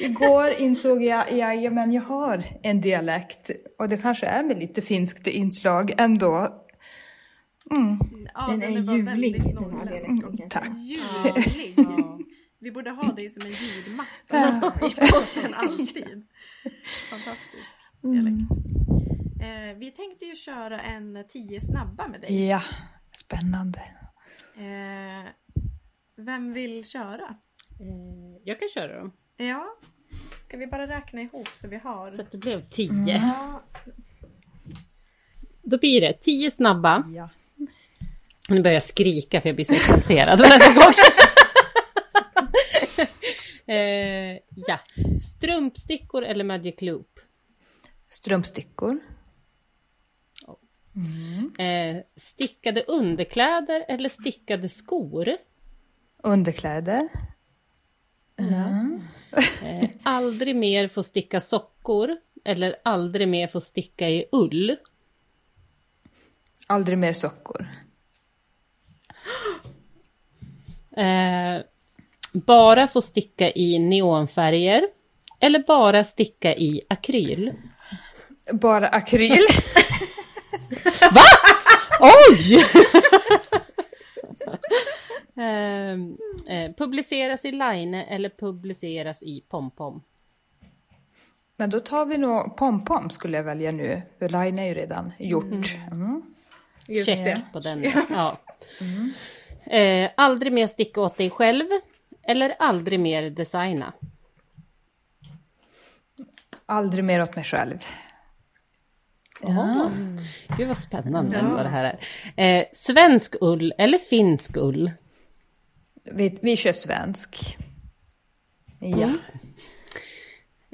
D: Igår insåg jag, ja, men jag har en dialekt. Och det kanske är med lite finskt inslag ändå.
C: Ja,
A: Den är ljuvlig, den här
C: norrländsk
A: dialekten,
C: och
A: kan jag
D: Tack.
C: Ljuvlig!
B: Ja.
C: Vi borde ha dig som en ljudmapp alltså, i podden alltid. Fantastisk dialekt. Eh, vi tänkte ju köra en tio snabba med dig.
D: Ja, spännande.
C: Eh, vem vill köra?
B: Eh, Jag kan köra dem.
C: Ja, ska vi bara räkna ihop så vi har...
B: Så att det blev tio.
D: Mm.
C: Ja,
B: Då blir det tio snabba.
D: Ja.
B: Nu börjar jag skrika för jag blir så exalterad varenda gång. eh, ja. Strumpstickor eller Magic Loop?
D: Strumpstickor.
B: Eh, stickade underkläder eller stickade skor?
D: Underkläder. Mm.
B: Eh, aldrig mer få sticka sockor eller aldrig mer få sticka i ull.
D: Aldrig mer sockor.
B: Eh, bara få sticka i neonfärger eller bara sticka i akryl.
D: Bara akryl.
B: Oj! Eh, eh, publiceras i line eller publiceras i pompom.
D: Men då tar vi nog pompom skulle jag välja nu. För line är ju redan gjort. Mm.
C: Just
B: Check
C: det.
B: på den. Ja. Eh, aldrig mer sticka åt dig själv eller aldrig mer designa.
D: Aldrig mer åt mig själv.
B: Ja. Gud vad spännande ändå det här är. Eh, svensk ull eller finsk ull?
D: Vi, vi kör svensk. Ja.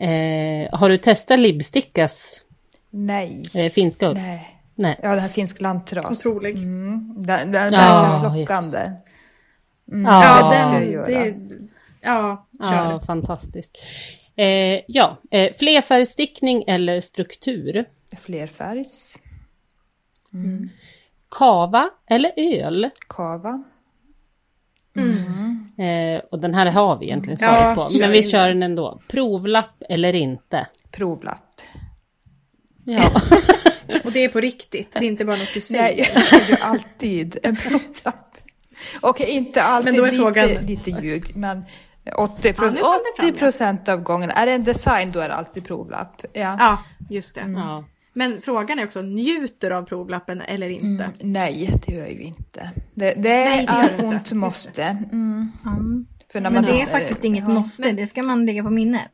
B: Eh, har du testat Libstickas
D: Nej.
B: eh, finska ull?
D: Nej.
B: Nej.
D: Ja, den här finsk lantras.
C: Otrolig.
D: Mm. Den, den, den
B: Ja,
D: känns lockande.
C: Ja,
B: Ja,
D: det ska jag
C: den...
D: göra.
C: Det, ja, kör.
B: Ja, fantastisk. Eh, ja, eh, flerfärgstickning eller struktur?
D: Flerfärgs.
B: Kava eller öl?
D: Kava.
B: Eh, och den här har vi egentligen
C: Ja,
B: svarat på,
C: kör
B: men vi
C: in
B: kör den ändå. Provlapp eller inte?
D: Provlapp.
B: Ja,
C: Och det är på riktigt. Det är inte bara något du säger.
D: Nej, jag lägger alltid en provlapp. Okej, inte alltid.
C: Men då är
D: lite,
C: frågan-
D: lite ljug. Men 80
C: Ja, nu kom det fram, ja.
D: procent av gångerna. Är det en design, då är det alltid provlapp. Ja.
C: Ja, just det.
B: ja.
C: Men frågan är också, njuter du av provlappen eller inte?
D: Mm, nej, det gör jag ju inte. Det, det
C: Nej, det
D: är ont
C: inte.
D: måste. Mm.
A: Mm.
D: För när
A: Men
D: man
A: det är faktiskt inget
D: ja.
A: måste, det ska man lägga på minnet.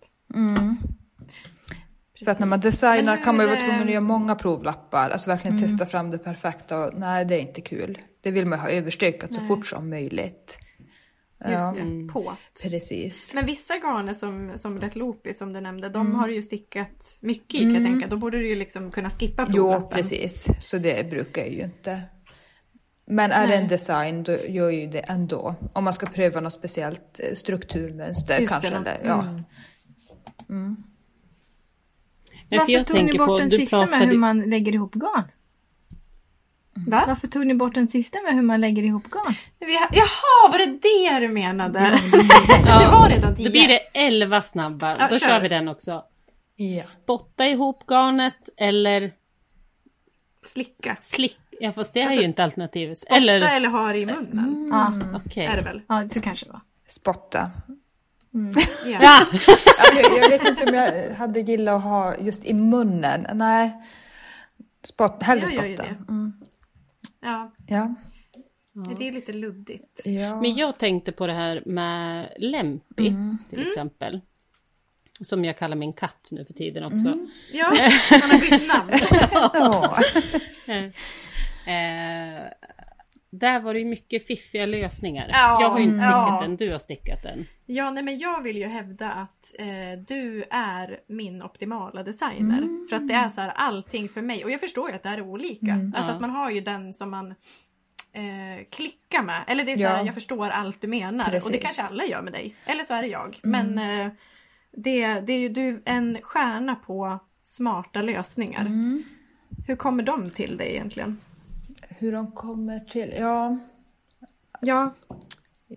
D: För att när man designar
C: hur,
D: kan man ju vara
C: eh,
D: tvungen att göra många provlappar. Alltså verkligen testa fram det perfekta. Och, nej, det är inte kul. Det vill man ha överstökat så fort som möjligt.
C: Just
D: Ja,
C: det, på.
D: precis.
C: Men vissa garner som, som Let Loopy som du nämnde,
D: Mm.
C: de har du ju stickat mycket i kan jag tänka. Då borde du ju liksom kunna skippa
D: Jo,
C: provlappen.
D: precis. Så det brukar jag ju inte. Men är det en design, då gör ju det ändå. Om man ska pröva något speciellt eh, strukturmönster
C: Just
D: kanske.
C: det,
D: Eller, ja.
B: Men för
A: Varför
B: jag
A: tog ni
B: tänker
A: bort
B: på,
A: den
B: du
A: sista med
B: pratade...
A: hur man lägger ihop garn?
C: Va?
A: Varför tog ni bort den sista med hur man lägger ihop garn?
C: Vi har- Jaha, var det det du menade? det var redan tio.
B: Då blir det 11 snabba,
C: Ja,
B: då
C: kör.
B: kör vi den också.
D: Ja.
B: Spotta ihop garnet eller
C: Slicka.
B: slick... Ja fast det är
C: Alltså,
B: ju inte alternativet.
C: Eller,
B: Eller...
C: Spotta eller ha det i munnen.
A: Ja,
B: Okej.
C: Är det väl?
A: ja, så kanske det var.
D: Spotta.
C: Ja.
B: Ja!
D: Alltså, jag, jag vet inte om jag hade gillat att ha just i munnen. Nej. Spott, hellre
C: Jag gör ju
D: spotta.
C: det.
D: Mm.
C: Ja.
D: Ja.
C: Det är lite luddigt.
D: ja.
B: Men jag tänkte på det här med Lempi till exempel. Som jag kallar min katt nu för tiden också.
C: Ja, han har bytt namn.
D: Ja.
B: Eh, där var det ju mycket fiffiga lösningar.
C: Ja,
B: jag har ju inte stickat
C: ja.
B: den, du har stickat den.
C: Ja, nej, men jag vill ju hävda att eh, du är min optimala designer. För att det är så här allting för mig. Och jag förstår ju att det här är olika. Alltså
B: Ja.
C: att man har ju den som man eh, klickar med. Eller det är så här,
D: Ja.
C: jag förstår allt du menar. Och det
D: Precis.
C: kanske alla gör med dig. Eller så är det jag. Men eh, det, det är ju du en stjärna på smarta lösningar. Hur kommer de till dig egentligen?
D: Hur de kommer till... Ja.
C: Ja,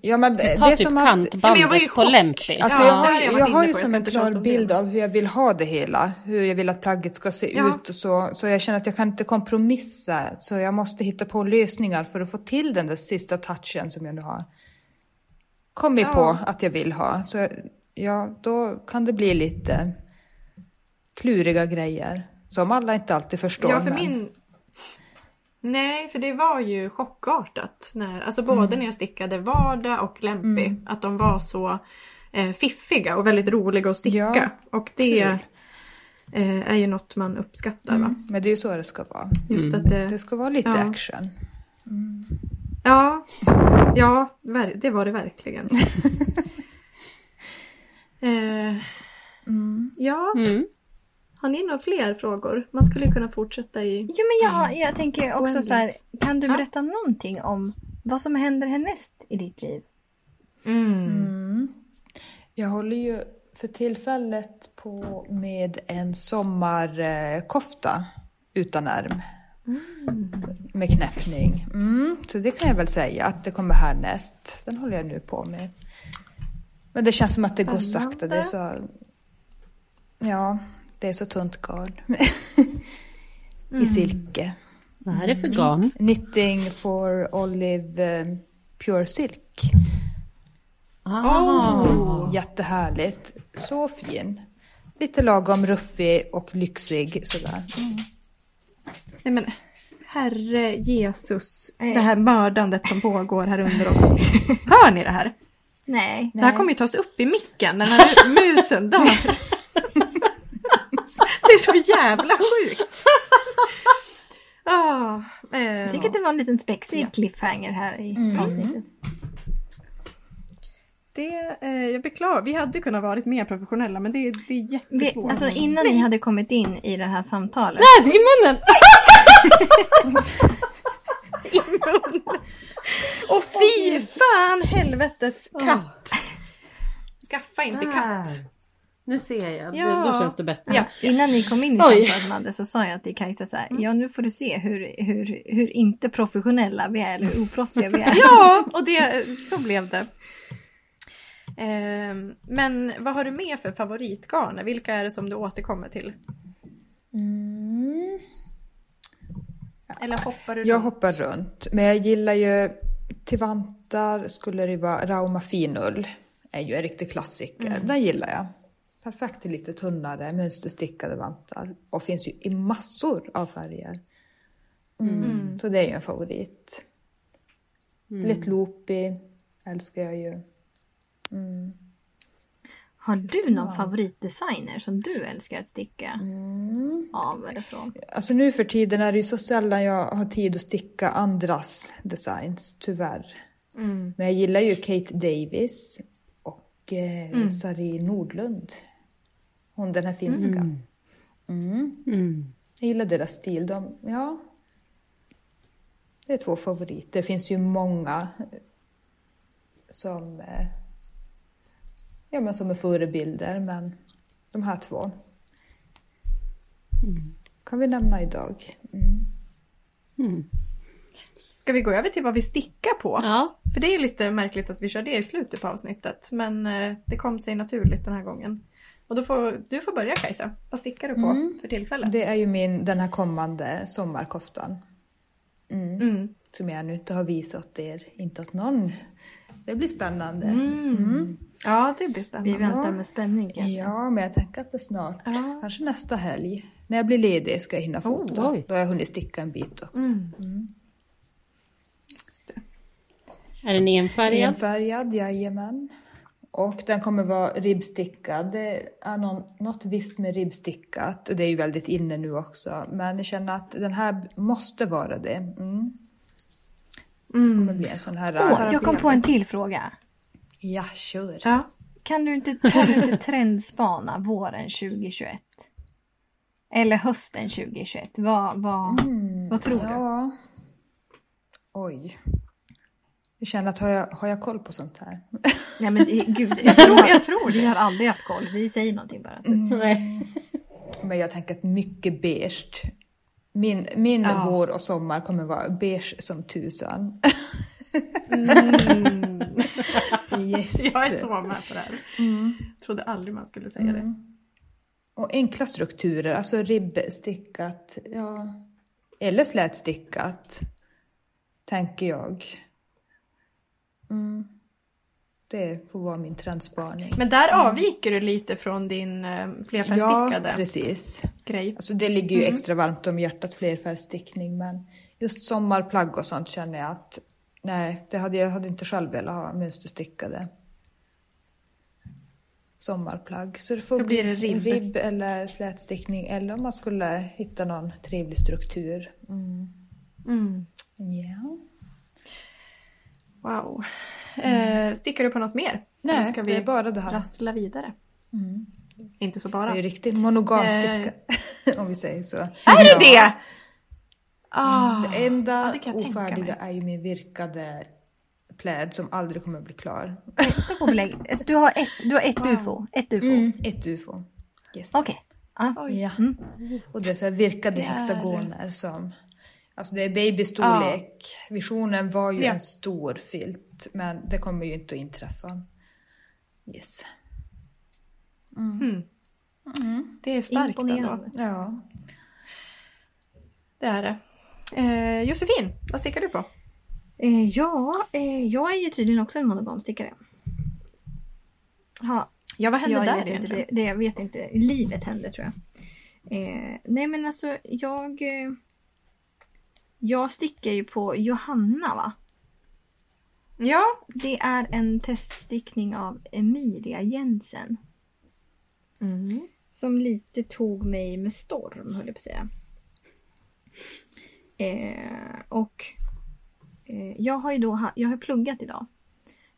D: Ja, men det,
B: Ta
D: det är
B: typ
D: som att...
C: Ja, men jag var ju
B: kantbandet
C: i
B: på. Lempi.
D: Alltså
C: Ja,
D: jag har,
C: jag
D: jag har ju som en klar bild av hur jag vill ha det hela. Hur jag vill att plagget ska se
C: Ja.
D: ut och så. Så jag känner att jag kan inte kompromissa. Så jag måste hitta på lösningar för att få till den där sista touchen som jag nu har kommit
C: Ja.
D: på att jag vill ha. Så ja, då kan det bli lite kluriga grejer. Som alla inte alltid förstår.
C: Ja, för
D: men-
C: min... Nej, för det var ju chockartat. När, alltså både
D: Mm.
C: när jag stickade vardag och Lempi. Att de var så eh, fiffiga och väldigt roliga att sticka.
D: Ja,
C: och det eh, är ju något man uppskattar. Va?
D: Mm, men det är ju så det ska vara.
C: Just att det...
D: Det ska vara lite
C: Ja.
D: action.
C: Ja, ja ver- det var det verkligen. eh, Ja,
B: Mm.
C: Har ni några fler frågor? Man skulle ju kunna fortsätta i...
A: Jo men jag, jag tänker också så här, kan du
C: Ja.
A: berätta någonting om vad som händer härnäst i ditt liv?
C: Mm.
D: Jag håller ju för tillfället på med en sommarkofta utan ärm. Med knäppning. Mm, så det kan jag väl säga att det kommer härnäst. Den håller jag nu på med. Men det känns som att det går sakta. Det är så... Ja, det är så tunt garn. I silke.
B: Vad är det för garn?
D: Knitting for Olive eh, Pure Silk.
B: Ah.
D: Jättehärligt. Så fin. Lite lagom ruffig och lyxig sådär.
C: Nej men, herre Jesus. Det här mördandet som pågår här under oss. Hör ni det här?
A: Nej.
C: Det här kommer ju tas upp i micken när den här musen dör. Så jävla sjukt. Ah, eh,
A: Jag tycker att det var en liten spexig cliffhanger här i avsnittet.
C: det, eh, jag beklagar, vi hade kunnat varit mer professionella men det, det är
A: Vi,
C: jättesvårt.
A: alltså innan ni hade kommit in i det här samtalet.
B: Nej, i munnen!
C: Och fy fan helvetes katt! Skaffa inte
B: Där.
C: katt.
B: Nu ser jag,
C: Ja.
B: det, då känns det bättre.
C: Ja.
A: Innan ni kom in i samtalet Madde så sa jag till Kajsa så här, ja nu får du se hur, hur, hur inte professionella vi är eller hur oproffsiga vi är.
C: Ja, och det, så blev det. Ehm, men vad har du mer för favoritgarner? Vilka är det som du återkommer till?
D: Mm.
C: Eller hoppar du
D: Jag
C: runt?
D: hoppar runt. Men jag gillar ju till vantar skulle det vara Rauma finull. är ju en riktig klassiker. Den gillar jag. Perfekt till lite tunnare mönsterstickade vantar. Och finns ju i massor av färger. Mm. Så det är ju en favorit. Lite loopy älskar jag ju.
A: Har du någon favoritdesigner som du älskar att sticka
D: Mm.
A: av eller från?
D: Alltså nu för tiden är det ju så sällan jag har tid att sticka andras designs, tyvärr.
C: Mm.
D: Men jag gillar ju Kate Davis och eh, Sari Nordlund. Hon den här finska. Mm.
B: Mm.
D: Jag gillar deras stil. De, ja, det är två favoriter. Det finns ju många som, eh, ja, men som är förebilder, men de här två kan vi nämna idag. Mm.
B: Mm.
C: Ska vi gå över till vad vi stickar på?
B: Ja,
C: För det är lite märkligt att vi kör det i slutet på avsnittet. Men eh, det kom sig naturligt den här gången. Och då får du får börja Kajsa. Vad stickar du på för tillfället?
D: Det är ju min, den här kommande sommarkoftan.
C: Mm.
D: Som jag nu inte har visat er, inte åt någon. Det blir spännande.
C: Mm. Ja, det blir
A: Vi
C: spännande.
A: väntar med spänning kan jag säga.
D: Ja, men jag tänker att det är snart.
C: Ja.
D: Kanske nästa helg. När jag blir ledig ska jag hinna fota.
B: oj.
D: Då har jag hunnit sticka en bit också.
C: Just det.
B: är den enfärgad?
D: Enfärgad, jajamän. Och den kommer vara ribbstickad. Det är någon, något visst med ribbstickat. Och det är ju väldigt inne nu också. Men jag känner att den här måste vara det. Mm. Det kommer bli en sån här...
A: Åh, jag kom på en till fråga.
D: Ja, kör.
C: Ja.
A: Kan du inte, kan du inte trendspana våren 2021? Eller hösten 2021? Vad, vad, vad tror du?
D: Ja. Oj. Jag känner att har jag, har jag koll på sånt här?
A: Nej men gud, jag tror, jag tror Vi har aldrig haft koll. Vi säger någonting bara. Så.
B: Nej.
D: Men jag tänker att mycket beige. Min, min
C: Ja.
D: vår och sommar kommer vara beige som tusan. yes.
C: Jag är så med på det här. Trodde aldrig man skulle säga det.
D: Och enkla strukturer, alltså ribbstickat, ja. Eller slätstickat, tänker jag. Mm. Det får vara min trendspaning.
C: Men där avviker du lite från din eh,
D: Ja,
C: flerfärgstickade
D: precis.
C: grej.
D: Alltså det ligger ju extra varmt om hjärtat flerfärgstickning men just sommarplagg och sånt känner jag att nej, det hade jag hade inte själv velat ha mönsterstickade sommarplagg. Så det får
C: Då
D: bli
C: ribb.
D: ribb eller slätstickning eller om man skulle hitta någon trevlig struktur. Mm.
C: Mm.
D: Ja.
C: Wow. Eh, stickar du på något mer?
D: Nej,
C: ska
D: det
C: vi
D: är bara det här.
C: rassla vidare? Inte så
D: Det
C: bara.
D: är ju riktigt monogamsticka om vi säger så.
C: Är det det? Ah.
D: Det enda
C: Ja, det
D: ofärdiga är ju min virkade pläd som aldrig kommer att bli klar.
A: Stopp och belägg. Alltså, du, har ett, du har ett ufo. Ett ufo.
D: Mm, ett ufo. Yes.
A: Okej. Ja.
C: Oj.
D: Ja. Och det är så här virkade
C: Det är-
D: hexagoner som... Alltså det är babystorlek. Visionen var ju
C: Ja.
D: en stor filt, men det kommer ju inte att inträffa. Yes.
C: Det är starkt ändå.
D: Ja.
C: Det är det. Eh, Josefin, vad stickar du på?
A: Eh, ja, eh, jag är ju tydligen också en monogam stickare. Ha,
C: Ja, vad hände
A: jag
C: där
A: vet inte,
C: egentligen?
A: det, det jag vet inte. Livet hände tror jag. Eh, nej men alltså jag... Jag stickar ju på Johanna va?
C: Ja,
A: Det är en teststickning av Emilia Jensen.
C: Mm.
A: Som lite tog mig med storm höll jag på att säga. Eh, och eh, jag har ju då jag har pluggat idag.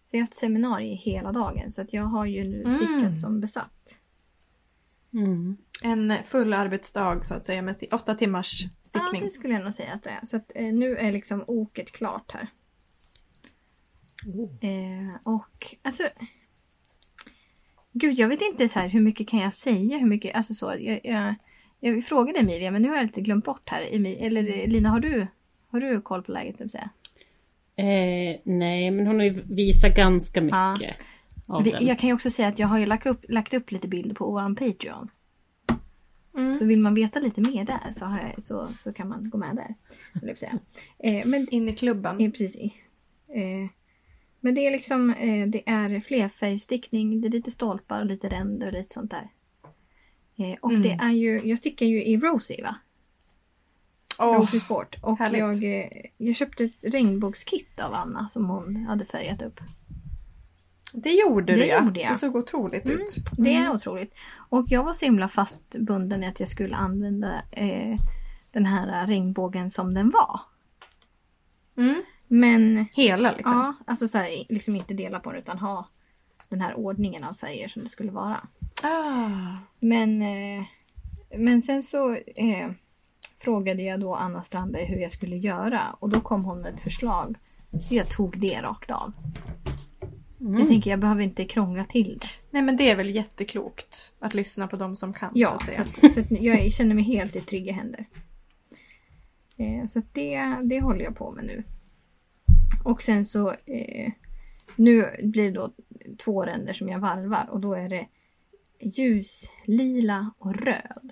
A: Så jag har haft seminarier hela dagen så att jag har ju nu stickat
C: Mm.
A: som besatt.
B: Mm.
C: en full arbetsdag så att säga med åtta timmars
A: Ja,
C: stickning.
A: det skulle jag nog säga att det är. Så att eh, nu är liksom oket klart här. Eh, och alltså... Gud, jag vet inte så här hur mycket kan jag säga? Hur mycket, alltså så. Jag, jag, jag frågade Emilia men nu har jag lite glömt bort här. Eller eh, Lina, har du, har du koll på läget? Så att säga?
B: Eh, nej, men hon har ju visat ganska mycket av
A: Vi, jag kan ju också säga att jag har ju lagt upp, lagt upp lite bilder på vår Patreon.
C: Mm.
A: Så vill man veta lite mer där så, jag, så, så kan man gå med där. jag säga. Eh, men
C: In i klubban.
A: Eh, precis. Eh, men det är liksom eh, det är flerfärgstickning, det är lite stolpar och lite ränder och lite sånt där. Eh, och
C: Mm.
A: det är ju, jag stickar ju i Rosie va?
C: Åh,
A: Rosie Sport. Och
C: härligt.
A: jag, eh, jag köpte ett regnbågskit av Anna som hon hade färgat upp.
C: Det gjorde
A: Det
C: du ja.
A: gjorde jag.
C: Det såg otroligt
A: Mm.
C: ut.
A: Det är otroligt. Och jag var så himla fastbunden i att jag skulle använda eh, den här regnbågen som den var.
C: Mm.
A: Men
C: Hela liksom.
A: Ja, alltså så här, liksom inte dela på den utan ha den här ordningen av färger som det skulle vara.
C: Ah.
A: Men, eh, men sen så eh, frågade jag då Anna Strandberg hur jag skulle göra och då kom hon med ett förslag. Så jag tog det rakt av. Jag tänker jag behöver inte krångla till det.
C: Nej men det är väl jätteklokt att lyssna på de som kan så
A: Ja,
C: att
A: så,
C: säga.
A: att, så att jag känner mig helt i trygga händer. Eh, så att det, det håller jag på med nu. Och sen så eh, nu blir det då två ränder som jag varvar och då är det ljus, lila och röd.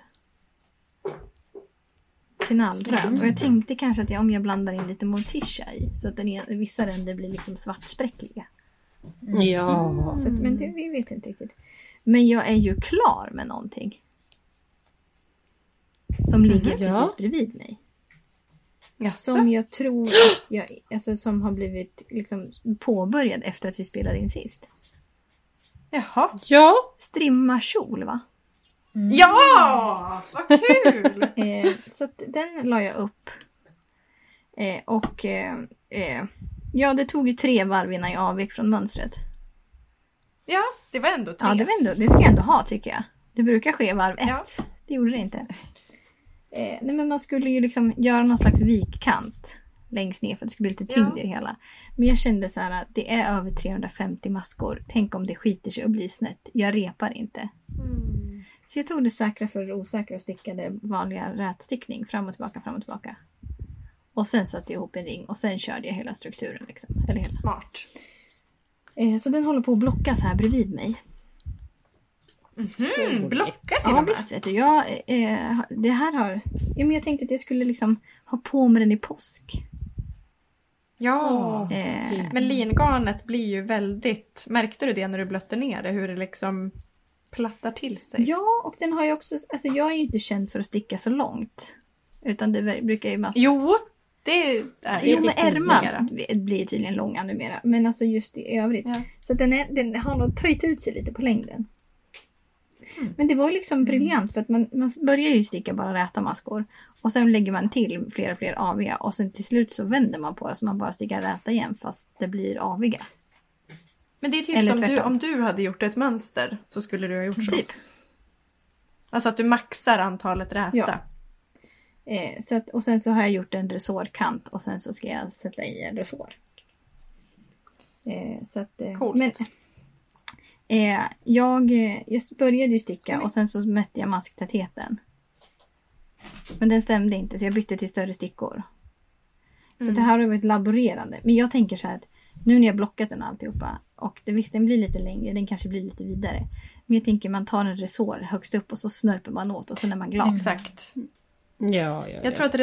A: Knallröd. Och jag tänkte kanske att jag, om jag blandar in lite morticia i så att den vissa ränder blir liksom svartspräckliga.
B: Ja.
A: Så men det, vi vet inte riktigt. Men jag är ju klar med någonting. Som ligger
B: Ja.
A: precis bredvid mig.
C: Jaså?
A: Som jag tror att jag, alltså som har blivit liksom påbörjad efter att vi spelade in sist.
C: Jaha.
B: Ja,
A: Strimma kjol va?
C: Ja! Vad kul!
A: Eh, så att den la jag upp. Eh, och eh, eh, ja, det tog ju tre varv innan jag avvek från mönstret.
C: ja, det var ändå tre.
A: Ja, det, var ändå, det ska jag ändå ha tycker jag. Det brukar ske varv ett.
C: Ja.
A: Det gjorde det inte. Eh, nej, men man skulle ju liksom göra någon slags vikkant längst ner för att det skulle bli lite tyngd i det hela. Men jag kände så här att det är över 350 maskor. Tänk om det skiter sig och blir snett. Jag repar inte.
C: Mm.
A: Så jag tog det säkra för det osäkra och stickade vanliga rätstickning fram och tillbaka, fram och tillbaka. Och sen satte jag ihop en ring och sen körde jag hela strukturen. Liksom. Eller hela.
C: Smart.
A: Eh, så den håller på att blockas här bredvid mig.
C: Mm, blocka till
A: Ja
C: och med.
A: visst vet du. Jag, eh, det här har... Ja, men jag tänkte att jag skulle liksom ha på mig den i påsk.
C: Ja.
A: Eh,
C: Men lingarnet blir ju väldigt... Märkte du det när du blötte ner det? Hur det liksom plattar till sig?
A: ja, och den har ju också... Alltså jag är ju inte känd för att sticka så långt. Utan det brukar ju mest...
C: Jo, det är
A: Jo, men
C: det
A: ärmar blir tydligen långa numera. Men alltså just i övrigt.
C: Ja.
A: Så den, är, den har nog töjt ut sig lite på längden. Men det var ju liksom briljant för att man, man börjar ju sticka bara räta maskor. Och sen lägger man till fler och fler aviga och sen till slut så vänder man på det så man bara stickar räta igen fast det blir aviga.
C: Men det är typ
A: Eller
C: som du, om du hade gjort ett mönster så skulle du ha gjort så.
A: Typ.
C: Alltså att du maxar antalet räta.
A: Ja. Eh, så att, och sen så har jag gjort en resårkant och sen så ska jag sätta i en resår. Eh, så att, eh,
C: Coolt.
A: Men, eh, jag, eh, jag började ju sticka och sen så mätte jag masktätheten. Men den stämde inte så jag bytte till större stickor. Så
C: Mm.
A: det här har varit laborerande. Men jag tänker så här att nu när jag blockat den alltihopa och det, visst den blir lite längre, den kanske blir lite vidare. Men jag tänker man tar en resår högst upp och så snörper man åt och sen är man glad.
C: Exakt.
B: Ja, ja, ja.
C: Jag tror att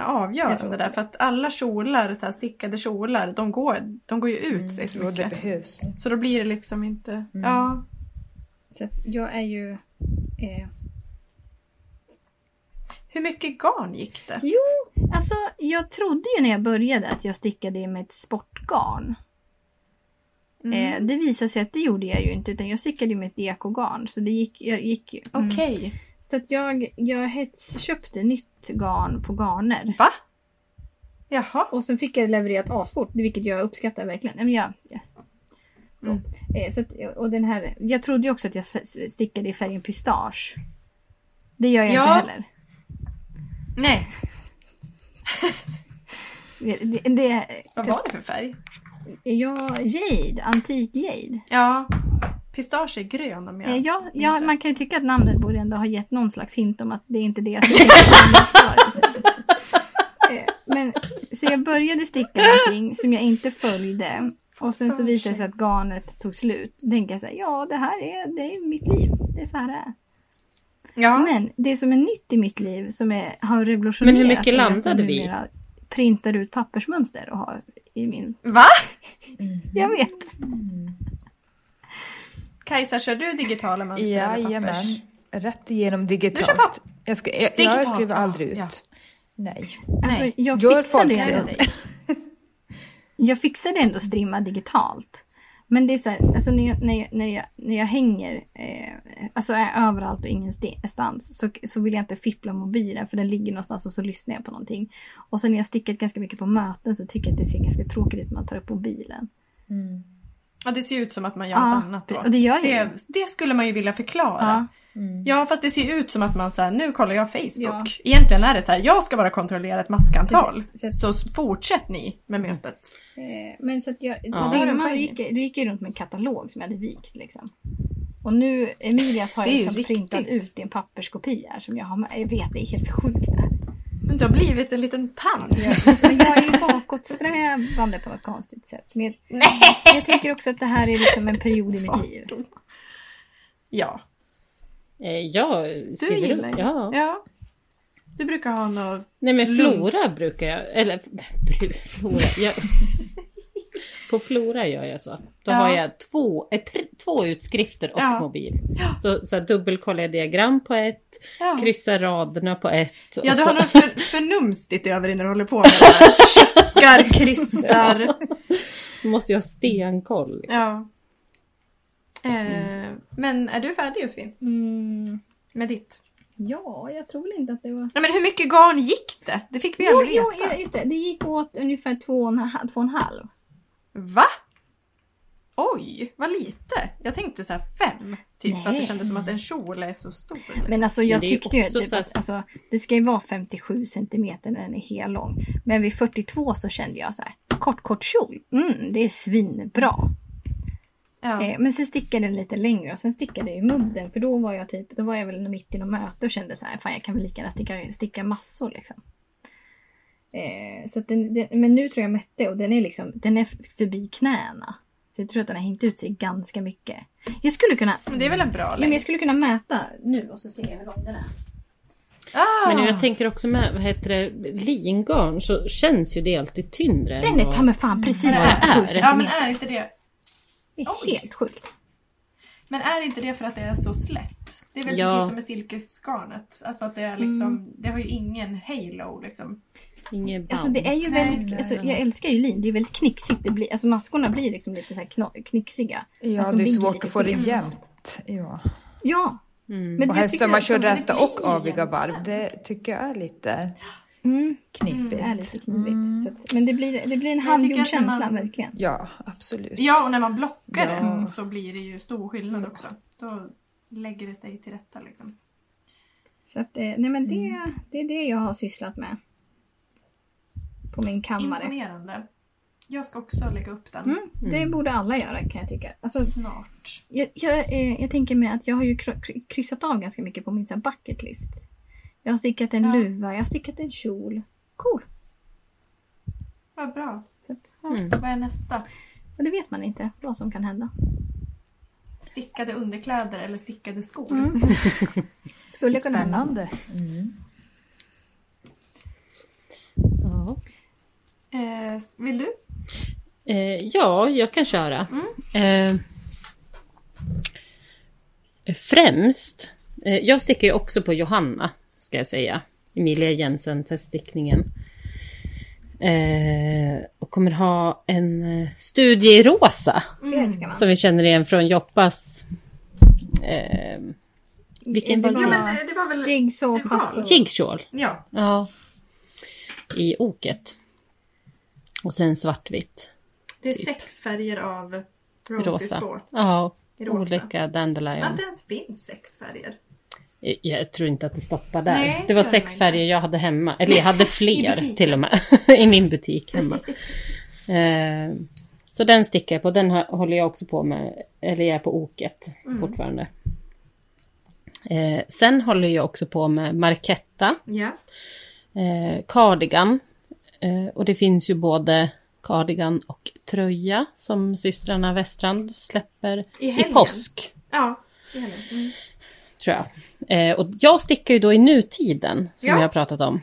A: Jag tror
C: avgörande
A: också
C: där.
A: det.
C: För att alla kjolar, så stickade kjolar, de går, de går ju ut sig så
D: Jo, det
C: mycket.
D: behövs.
C: Så då blir det liksom inte... Ja.
A: Så jag är ju... Eh,
C: Hur mycket garn gick det?
A: Jo, alltså jag trodde ju när jag började att jag stickade med ett sportgarn.
C: Mm.
A: Eh, det visade sig att det gjorde jag ju inte utan jag stickade med ett ekogarn. Så det gick, jag gick ju. Mm. Så att jag, jag hets, köpte nytt garn på garner.
C: Va? Jaha.
A: Och sen fick jag det levererat asfort, vilket jag uppskattar verkligen. Men jag, ja. Så.
C: Mm.
A: Eh, så att, och den här, jag trodde ju också att jag stickade i färgen pistage. Det gör jag
C: Ja.
A: inte heller.
C: Nej,
A: Det, det, det,
C: vad var det för färg?
A: ja, jade, antik jade.
C: Ja, pistage är grön om jag
A: Eh, Ja, ja man kan ju tycka att namnet borde ändå ha gett någon slags hint om att det är inte det jag svaret. Eh, Men så jag började sticka någonting som jag inte följde. Och sen så visade det sig att garnet tog slut. Då tänkte jag så här, ja det här är, det är mitt liv. Det är så här det är.
C: Ja,
A: Men det som är nytt i mitt liv som är, har revolutionerat
B: Men hur mycket
A: är
B: landade vi?
A: printar ut pappersmönster och har i min...
C: va?
A: Jag vet.
C: Kajsa, kör du digitala mönster eller pappers?
D: Jajamän. Rätt igenom digitalt.
C: Du kör papp-
D: jag, ska, jag,
C: Digitalt,
D: jag skriver
C: ja.
D: aldrig ut.
C: Ja.
D: Nej.
A: Alltså,
C: Nej.
A: jag
D: Gör
A: fixade ändå,
D: det?
A: jag fixade ändå strimma digitalt. Men det är så här, alltså när jag, när jag, när jag, när jag hänger, eh, alltså är överallt och ingenstans så, så vill jag inte fippla mobilen för den ligger någonstans och så lyssnar jag på någonting. Och sen när jag stickat ganska mycket på möten så tycker jag att det ser ganska tråkigt ut när man tar upp mobilen.
C: Ja, det ser ut som att man gör
A: Ja,
C: något annat då.
A: det- och det gör ju.
C: det, det skulle man ju vilja förklara.
A: Ja.
C: Ja, fast det ser ju ut som att man säger nu kollar jag Facebook.
A: Ja.
C: Egentligen är det så här, jag ska bara kontrollera ett maskantal.
A: Precis.
C: Så fortsätt ni med mötet.
A: Eh, men så att jag,
B: Ja.
A: då, gick, då gick jag runt med en katalog som jag hade vikt liksom. Och nu, Emilias har jag
C: ju
A: liksom printat ut i en papperskopia som jag har med. Jag vet, det är helt sjukt det här.
C: Det har blivit en liten tand.
A: Men jag är ju bakåtsträvande på något konstigt sätt. Men jag,
C: Nej!
A: jag tänker också att det här är liksom en period i mitt liv.
C: Ja,
B: Eh, Jag
C: du
B: skriver
C: gillar
B: ut.
C: ju.
B: Ja.
C: ja. Du brukar ha något...
B: Nej men
C: Lugn.
B: Flora brukar jag, eller Flora, jag, På Flora gör jag så. Då
C: Ja.
B: har jag två, tre, två utskrifter och
C: Ja.
B: mobil. Så, så dubbelkollar jag diagram på ett,
C: Ja,
B: kryssar raderna på ett. och
C: ja du
B: så,
C: har något för, förnumstigt över dig när du håller på med det. Checkar, kryssar.
B: Då måste jag ha stenkoll. liksom.
C: Ja. Eh, men är du färdig Josefin?
A: Mm,
C: Med ditt?
A: ja, jag tror väl inte att det var...
C: Ja, men hur mycket garn gick det? Det fick vi
A: Jo,
C: aldrig
A: jo,
C: veta.
A: ja, just det. Det gick åt ungefär två och en, två och en halv.
C: Va? Oj, vad lite. Jag tänkte så här fem. Typ för att det
A: Nej.
C: kändes som att en kjol är så stor. liksom.
A: Men alltså jag
B: Men
A: tyckte ju typ att alltså, det ska ju vara 57 centimeter när den är hel lång. Men vid 42 så kände jag så här, kort kort kjol, mm, det är svinbra.
C: ja.
A: Eh, men sen stickade den lite längre och sen stickade jag i mudden för då var jag typ, då var jag väl mitt i något möte och kände så här, fan jag kan väl lika gärna sticka, sticka massor liksom. Eh, så att den, den, men nu tror jag mätte och den är liksom, den är förbi knäna. Så jag tror att den har hängt ut sig ganska mycket. Jag skulle kunna,
C: Men det är väl en bra
A: ja, men
C: längd?
A: jag skulle kunna mäta nu och så ser jag hur lång den är.
C: Ah,
B: Men jag tänker också med, vad heter det, lingarn så känns ju det alltid tyngre.
A: Den är
B: vad-
A: ta mig fan precis
B: Vad är
A: 57
B: det?
C: ja, men är inte det...
A: Det är helt sjukt.
C: Men är inte det för att det är så slätt? Det är väl
B: Ja.
C: precis som med silkesgarnet. Alltså att det är liksom, det har ju ingen halo liksom.
B: Inget band.
A: Alltså det är ju väldigt, alltså, jag älskar ju lin. Det är väldigt knixigt. Det blir, alltså maskorna blir liksom lite så här knixiga.
D: Ja,
A: Fast de
D: det är svårt att få det jämnt. Ja.
A: Ja.
B: Mm.
A: Men
D: Och
A: jag
D: helst
A: tycker
D: om man
A: att
D: kör rätta och aviga varv. Det tycker jag är lite
A: Mm,
D: knepigt.
A: det är lite knivigt. Så att, men det blir, det blir en handgjord känsla
C: man-
A: verkligen.
D: Ja, absolut.
C: Ja, och när man blockar
D: Ja.
C: den så blir det ju stor skillnad också. Då lägger det sig till rätta liksom.
A: Så att, eh, nej men det, det är det jag har sysslat med. På min kammare.
C: Imponerande. Jag ska också lägga upp den
A: Mm, det borde alla göra kan jag tycka. Alltså,
C: snart.
A: jag, jag, eh, jag tänker mig att jag har ju kry- kry- kryssat av ganska mycket på min så här bucket list. Jag har stickat en
C: Ja.
A: luva, jag har stickat en kjol. Cool.
C: Vad bra.
A: Så att, ja.
B: Mm.
C: Vad är nästa?
A: Och det vet man inte vad som kan hända.
C: Stickade underkläder eller stickade skor?
A: Mm. Skulle kunna hända.
D: Spännande. Mm.
B: Ja.
C: Eh, vill du?
B: Eh, ja, jag kan köra. Eh, främst, eh, jag sticker ju också på Johanna, ska jag säga. Emilia Jensen teststickningen. Eh, och kommer ha en eh, studie i rosa,
A: Det man.
B: som vi känner igen från Joppas. Eh, vilken
A: det
B: var
C: Ja,
A: var
C: men eh, det var väl...
A: jigsaw.
B: Jigsaw.
C: Ja.
B: Ja. I oket. Och sen svartvitt.
C: Det är
B: Typ.
C: sex färger av Rosy
B: Rosa.
C: Sport.
B: Ja,
C: rosa.
B: olika
C: Att
B: dandelion.
C: det ens finns sex färger.
B: Jag tror inte att det stoppar där.
C: Nej,
B: det var sex färger jag hade hemma. Eller jag hade fler till och med. I min butik hemma. Eh, så den stickar jag på. Den håller jag också på med. Eller jag är på oket
C: Mm.
B: fortfarande. Eh, sen håller jag också på med Marketta.
C: Ja.
B: Eh, cardigan. Och det finns ju både cardigan och tröja som systrarna Westrand släpper
C: I
B: i
C: helgen.
B: påsk.
C: Ja. är det. Mm.
B: Tror jag. Eh, och jag stickar ju då i nutiden, som
C: Ja.
B: vi har pratat om.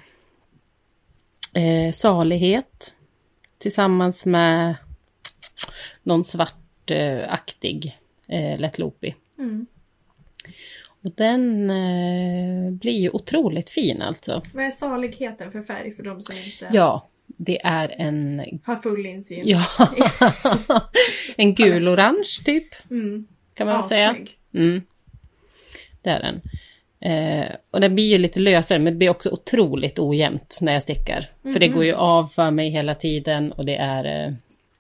B: Eh, salighet. Tillsammans med någon svartaktig eh, Loopy.
C: Mm.
B: Och den eh, blir ju otroligt fin alltså.
C: Vad är saligheten för färg för de som inte
B: Ja, det är en,
C: har full insyn?
B: ja, en gul-orange typ,
C: Mm.
B: kan man väl säga. Mm. Det är den. Eh, och den blir ju lite lösare men det blir också otroligt ojämnt när jag stickar. För det går ju av för mig hela tiden och det är... Eh,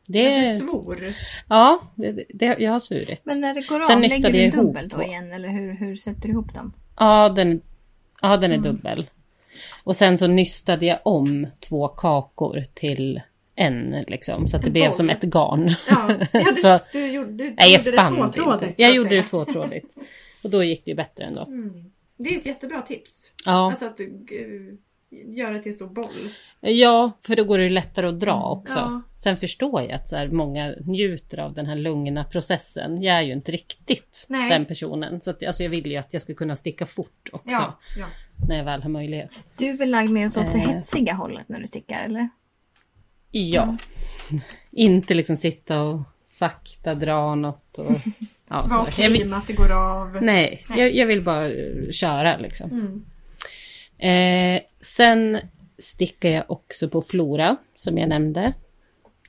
B: det
C: Men Du
B: är
C: svor.
B: ja, det, det, jag har svurit.
A: Men när det går
B: Sen
A: av, lägger du dubbelt då igen? Eller hur, hur sätter du ihop dem?
B: Ja, den, ja, den är dubbel. Och sen så nystade jag om två kakor till en liksom. Så att det
C: En
B: blev
C: boll.
B: som ett garn.
C: Ja, ja du,
B: Så-
C: du gjorde, du
B: Nej, jag
C: gjorde det tvåtrådigt.
B: Jag gjorde det tvåtrådigt. Och då gick det ju bättre ändå.
C: Mm. Det är ett jättebra tips.
B: Ja.
C: Alltså att uh, göra det till en stor boll.
B: Ja, för då går det ju lättare att dra också.
C: Ja.
B: Sen förstår jag att så här, många njuter av den här lugna processen. Jag är ju inte riktigt
C: Nej.
B: den personen. Så att, alltså, jag vill ju att jag ska kunna sticka fort också.
C: Ja, ja.
B: När jag väl har möjlighet.
A: Du är väl lagd mer åt det
B: Eh.
A: hetsiga hållet när du stickar eller?
B: Ja. Inte liksom sitta och sakta dra något. Och, ja,
C: Var
B: så.
C: okej
B: Jag vill,
C: med att det går av.
B: nej,
C: Nej.
B: Jag, jag vill bara eh, köra liksom.
C: Mm.
B: Eh, sen stickar jag också på Flora, som jag nämnde.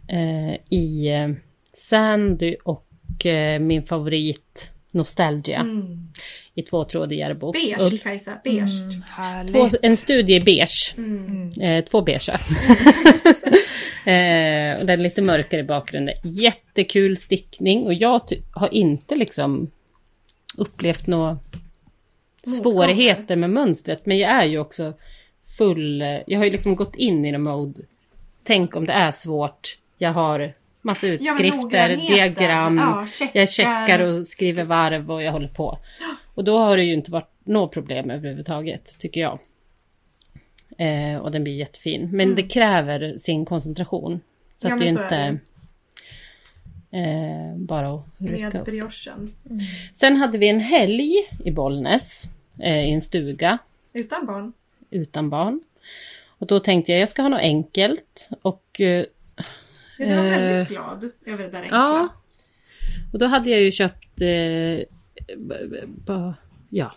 B: Eh, I eh, Sandy och eh, min favorit Nostalgia.
C: Mm.
B: I tvåtrådig järbo.
C: Beige
B: Ull.
C: Kajsa, beige.
D: Härligt.
B: Två, en studie i beige.
C: Mm.
B: Eh, två beige. eh, och den är lite mörkare i bakgrunden. Jättekul stickning och jag har inte liksom upplevt några svårigheter med mönstret. Men jag är ju också full... Jag har ju liksom gått in i the mode. Tänk om det är svårt. Jag har massa
C: Ja,
B: utskrifter,
C: noggrannheten.
B: diagram.
C: Ja, checkar.
B: Jag checkar och skriver varv och jag håller på. Och då har det ju inte varit något problem överhuvudtaget, tycker jag. Eh, och den blir jättefin. Men det kräver sin koncentration. Så
C: Mm. Ja,
B: att är inte eh, bara att rycka
C: Med briochen.
B: Sen hade vi en helg i Bollnäs. Eh, I en stuga
C: Utan barn.
B: utan barn. Och då tänkte jag jag ska ha något enkelt. Och, eh,
C: Ja, du var
B: Eh,
C: väldigt glad över det där enkla.
B: ja. och då hade jag ju köpt... Eh, ja.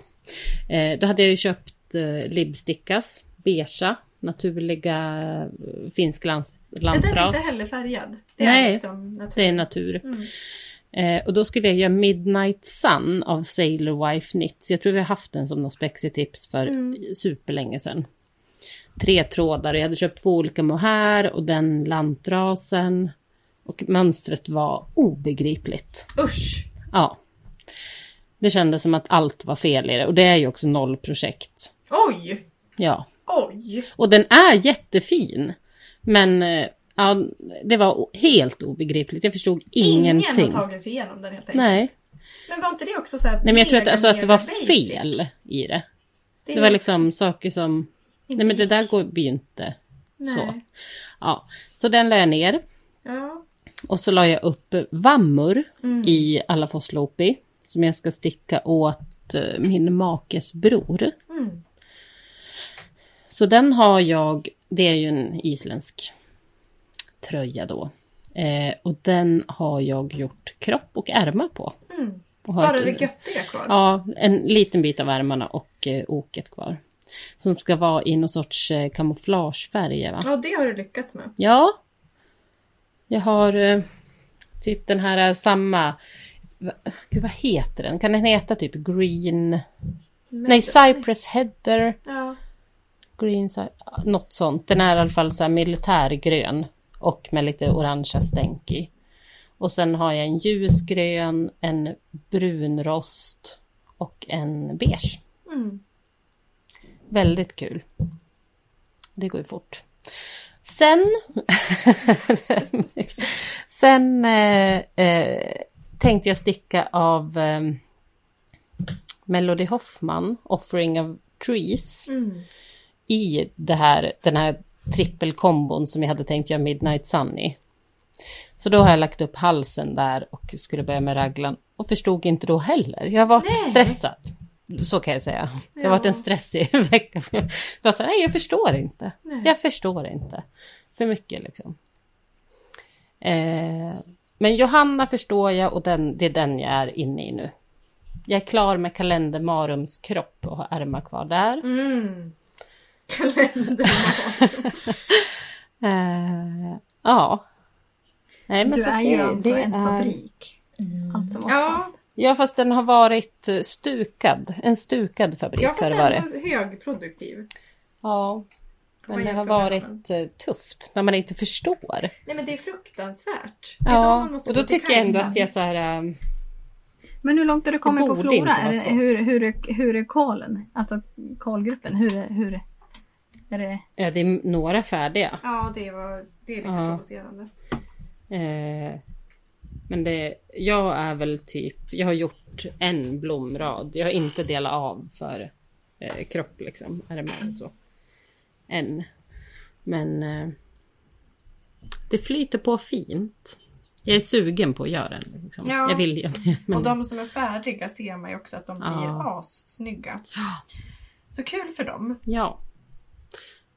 B: Eh, då hade jag ju köpt eh, Libstickas. Beigea. Naturliga eh, finsk lands,
C: Den är
B: lantras.
C: inte heller färgad. Det är
B: Nej,
C: liksom natur.
B: Det är natur.
C: Mm.
B: Eh, och då skulle jag göra Midnight Sun av Sailor Wife Knits. Jag tror vi har haft den som något spexitips för
C: Mm.
B: superlänge sedan. Tre trådar. Jag hade köpt två olika mohair och den lantrasen. Och mönstret var obegripligt.
C: Usch!
B: Ja. Det kändes som att allt var fel i det. Och det är ju också nollprojekt.
C: Oj!
B: Ja.
C: Oj!
B: Och den är jättefin. Men eh, Ja, det var helt obegripligt. Jag förstod
C: Ingen
B: ingenting.
C: har tagit sig igenom den helt enkelt.
B: Nej.
C: Men var inte det också så här
B: Nej, men jag tror att, alltså, att det var
C: basic?
B: fel i det. Det var liksom saker som... Nej, men det där går ju inte
C: Nej.
B: så. Ja, så den la jag ner.
C: Ja.
B: Och så la jag upp vammor
C: Mm.
B: i alla. Som jag ska sticka åt eh, min makes bror.
C: Mm.
B: Så den har jag, det är ju en isländsk tröja då. Eh, och den har jag gjort kropp och ärmar på.
C: Mm.
B: Och har-
C: Bara det göttiga kvar?
B: Ja, en liten bit av ärmarna och eh, oket kvar. Som ska vara i någon sorts eh, kamouflagefärg va?
C: Ja, det har du lyckats med.
B: Ja. Jag har eh, typ den här eh, samma... va- Gud, vad heter den? Kan den heta typ green... Nej, Cypress Heather.
C: Ja.
B: Green... Något sånt. Den är i alla fall så här militärgrön. Och med lite orangea stänk i. Och sen har jag en ljusgrön, en brunrost och en beige.
C: Mm.
B: Väldigt kul. Det går ju fort. Sen... sen eh, eh, tänkte jag sticka av eh, Melody Hoffman, Offering of Trees,
C: Mm.
B: I det här, den här trippelkombon som jag hade tänkt göra Midnight Sun i. Så då har jag lagt upp halsen där och skulle börja med raglan. Och förstod inte då heller. Jag var
C: Nej.
B: stressad. Så kan jag säga. Det har varit en stressig vecka. Jag var så här, nej jag förstår inte.
C: Nej.
B: Jag förstår inte. För mycket liksom. Eh, men Johanna förstår jag och den, det är den jag är inne i nu. Jag är klar med kalender Marums kropp och har ärmar kvar där.
C: Mm. Kalender.
B: Eh, ja. Nej, men
A: Du är ju
B: det-
A: alltså
B: det
A: en
B: är-
A: fabrik. Allt som
C: Ja.
A: oftast.
B: Ja, fast den har varit eh, stukad. En stukad fabrik
C: Ja,
B: har
C: fast
B: det varit.
C: ändå högproduktiv.
B: Ja. Men det har varit eh, tufft när man inte förstår.
C: Nej men det är fruktansvärt. Det är då
B: Ja, och då tycker jag ändå att jag så här... eh,
A: Men hur långt har du kommit på Flora? hur, hur, är- hur är kolen? Alltså kolgruppen, hur, är- hur är det?
B: Ja, det är några färdiga.
C: Ja, det, var, det är lite
B: Ja.
C: provocerande.
B: Eh, men det, jag är väl typ, jag har gjort en blomrad. Jag har inte delat av för eh, kropp liksom, ärmar och så. Än. Men eh, det flyter på fint. Jag är sugen på att göra den. Liksom.
C: Ja.
B: Jag vill det. Men,
C: Och de som är färdiga ser man ju också att de blir
B: Ja.
C: assnygga. Så kul för dem.
B: Ja.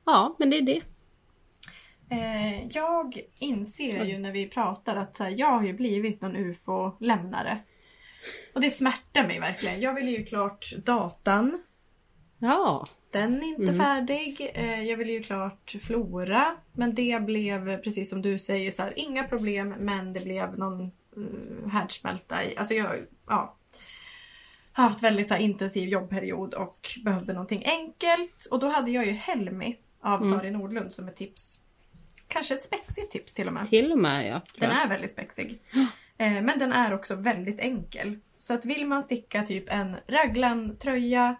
B: Ja, men det är det.
C: Eh, jag inser ju när vi pratar att här, jag har ju blivit någon ufo-lämnare. Och det smärtar mig verkligen. Jag vill ju klart datan.
B: Ja.
C: Den är inte färdig. Eh, jag vill ju klart Flora. Men det blev precis som du säger så här, inga problem men det blev någon uh, härdsmälta i. Alltså jag ja, har haft väldigt så här, intensiv jobbperiod och behövde någonting enkelt. Och då hade jag ju Helmi av Sari Nordlund som ett tips. Kanske ett spexigt tips till och med.
B: Till och med ja.
C: Den är väldigt spexig. Eh, Men den är också väldigt enkel. Så att vill man sticka typ en raglan-tröja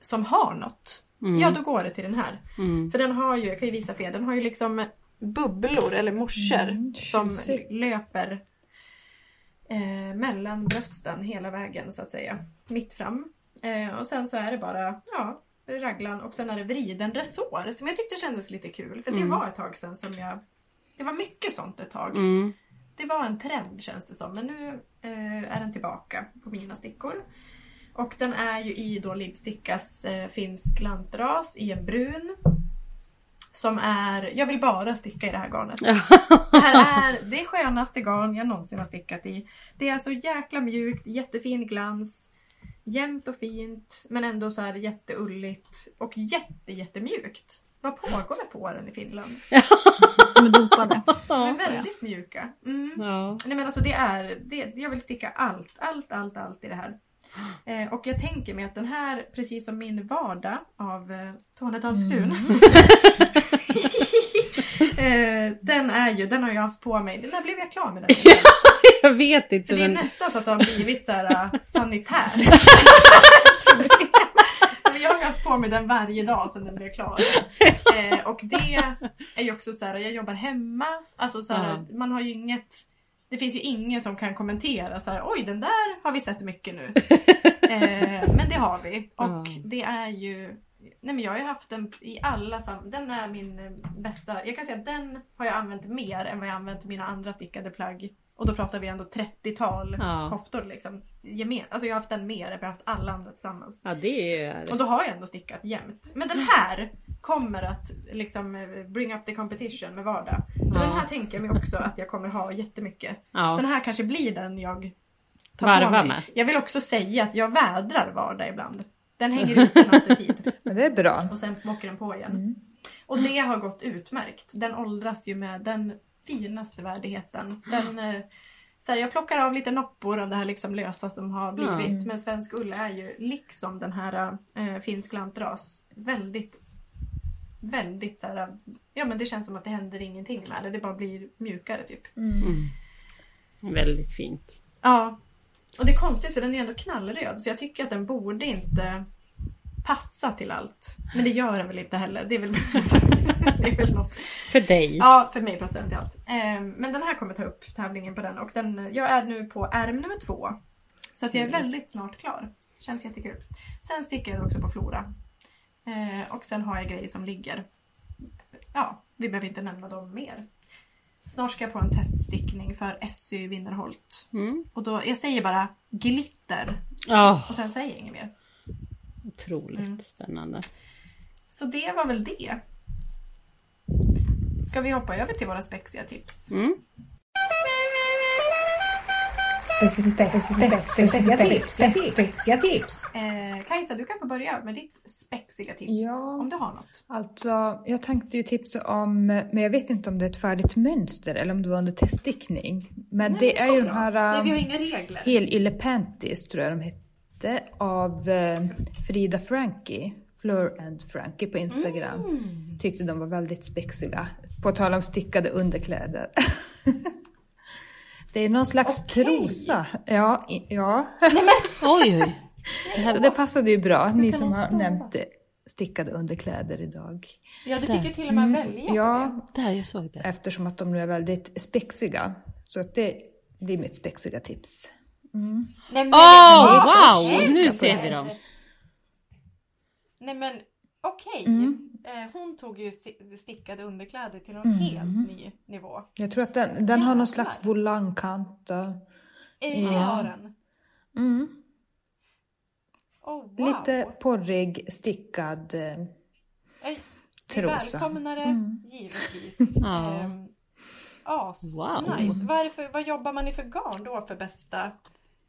C: som har något. Ja, då går det till den här.
B: Mm.
C: För den har ju, jag kan ju visa för er, den har ju liksom bubblor eller morsor som
D: tjusigt.
C: löper eh, mellan brösten hela vägen så att säga. Mitt fram. Eh, och sen så är det bara, ja, raglan och sen är det vriden resår som jag tyckte kändes lite kul. För det var ett tag sedan som jag, det var mycket sånt ett tag.
B: Mm.
C: Det var en trend känns det som, men nu eh, är den tillbaka på mina stickor. Och den är ju i då Libstickas eh, finsk lantras i en brun. Som är, jag vill bara sticka i det här garnet. Det här är det skönaste garn jag någonsin har stickat i. Det är så jäkla mjukt, jättefin glans. Jämnt och fint men ändå så här jätteulligt och jätte, jättemjukt. Vad pågår med fåren i Finland?
A: De är dopade.
C: De är väldigt mjuka. Mm.
B: Ja.
C: Nej men alltså det är, det, jag vill sticka allt, allt, allt, allt i det här. Eh, och jag tänker mig att den här, precis som min vardag av eh, Tornedalsfrun. eh, den är ju, den har jag haft på mig. När blev jag klar med den?
B: Jag vet inte.
C: För det är
B: Men...
C: nästan så att det har blivit så här uh, sanitär. Men jag har haft på mig den varje dag sedan den blev klar. Eh, och det är ju också så här, jag jobbar hemma. Alltså så här, man har ju inget det finns ju ingen som kan kommentera så här, oj den där har vi sett mycket nu. eh, men det har vi. Och
B: Ja.
C: det är ju, nej men jag har ju haft den i alla sam Den är min bästa, jag kan säga att den har jag använt mer än vad jag använt mina andra stickade plagg. Och då pratar vi ändå 30-tal
B: Ja.
C: koftor liksom. Gemen, alltså jag har haft den mer än vad jag har haft alla andra tillsammans.
B: Ja, det är...
C: Och då har jag ändå stickat jämt. Men den här kommer att liksom bring up the competition med vardag.
B: Ja.
C: Den här tänker jag mig också att jag kommer ha jättemycket.
B: Ja.
C: Den här kanske blir den jag tar
B: Varva
C: på mig.
B: med.
C: Jag vill också säga att jag vädrar vardag ibland. Den hänger ute nattetid
D: Men det är bra.
C: och sen åker den på igen. Och det har gått utmärkt. Den åldras ju med den finaste värdigheten. Den, eh, så här, jag plockar av lite noppor av det här liksom lösa som har blivit. Men svensk ull är ju liksom den här eh, finsk lantras väldigt Väldigt så här, ja men det känns som att det händer ingenting med det. Det bara blir mjukare typ.
B: Väldigt fint.
C: Ja. Och det är konstigt för den är ändå knallröd så jag tycker att den borde inte passa till allt. Men det gör den väl inte heller. Det är väl, det är väl något.
B: För dig.
C: Ja, för mig passar till allt. Ehm, Men den här kommer ta upp tävlingen på den och den, jag är nu på ärm nummer två. Så att jag är väldigt snart klar. Känns jättekul. Sen sticker jag också på Flora. Eh, Och sen har jag grejer som ligger. Ja, vi behöver inte nämna dem mer. Snart ska jag på en teststickning för SY Winnerholt.
B: Mm.
C: Och då, jag säger bara glitter
B: Ja,
C: och sen säger jag inget mer.
B: otroligt
C: Mm.
B: spännande.
C: Så det var väl det. Ska vi hoppa över till våra spexiga tips?
B: Mm.
A: Spexiga tips, spexiga tips.
C: Eh, Kajsa, du kan få börja med ditt spexiga tips.
D: Ja.
C: Om du har något.
D: Alltså, jag tänkte ju tipsa om, men jag vet inte om det är ett färdigt mönster eller om det var under teststickning. Men det är ju de här
C: Nej, vi har
D: um,
C: inga regler.
D: Helylle Panties, tror jag de hette, av eh, Frida Frankie. Fleur and Frankie på Instagram.
C: Mm.
D: Tyckte de var väldigt spexiga. På tal om stickade underkläder. det är någon slags
C: Okej.
D: trosa. Ja, i- ja.
B: Oj, oj. Det
D: det passade ju bra, ni som har nämnt det. stickade underkläder idag.
C: Ja, du fick ju till och med välja på
D: Ja,
B: Där, jag såg det.
D: eftersom att de nu är väldigt spexiga. Så att det blir mitt spexiga tips.
C: det. Nej, men,
B: Åh,
C: nej,
B: wow!
C: nej,
B: Nu
C: nej.
B: ser vi dem.
C: Nej men okej.
D: Mm.
C: Eh, hon tog ju stickade underkläder till någon
D: Mm.
C: helt ny nivå.
D: Jag tror att den, den har någon slags volangkant.
C: Eh,
D: Ja.
C: Den.
D: Mm.
C: Oh, wow.
D: Lite porrig, stickad. eh,
C: Eh,
D: trosa.
C: välkomnar det
D: Mm.
C: givetvis.
B: Ja.
C: Ehm, As,
B: Wow.
C: nice. Vad, är det för, vad jobbar man i för garn då för bästa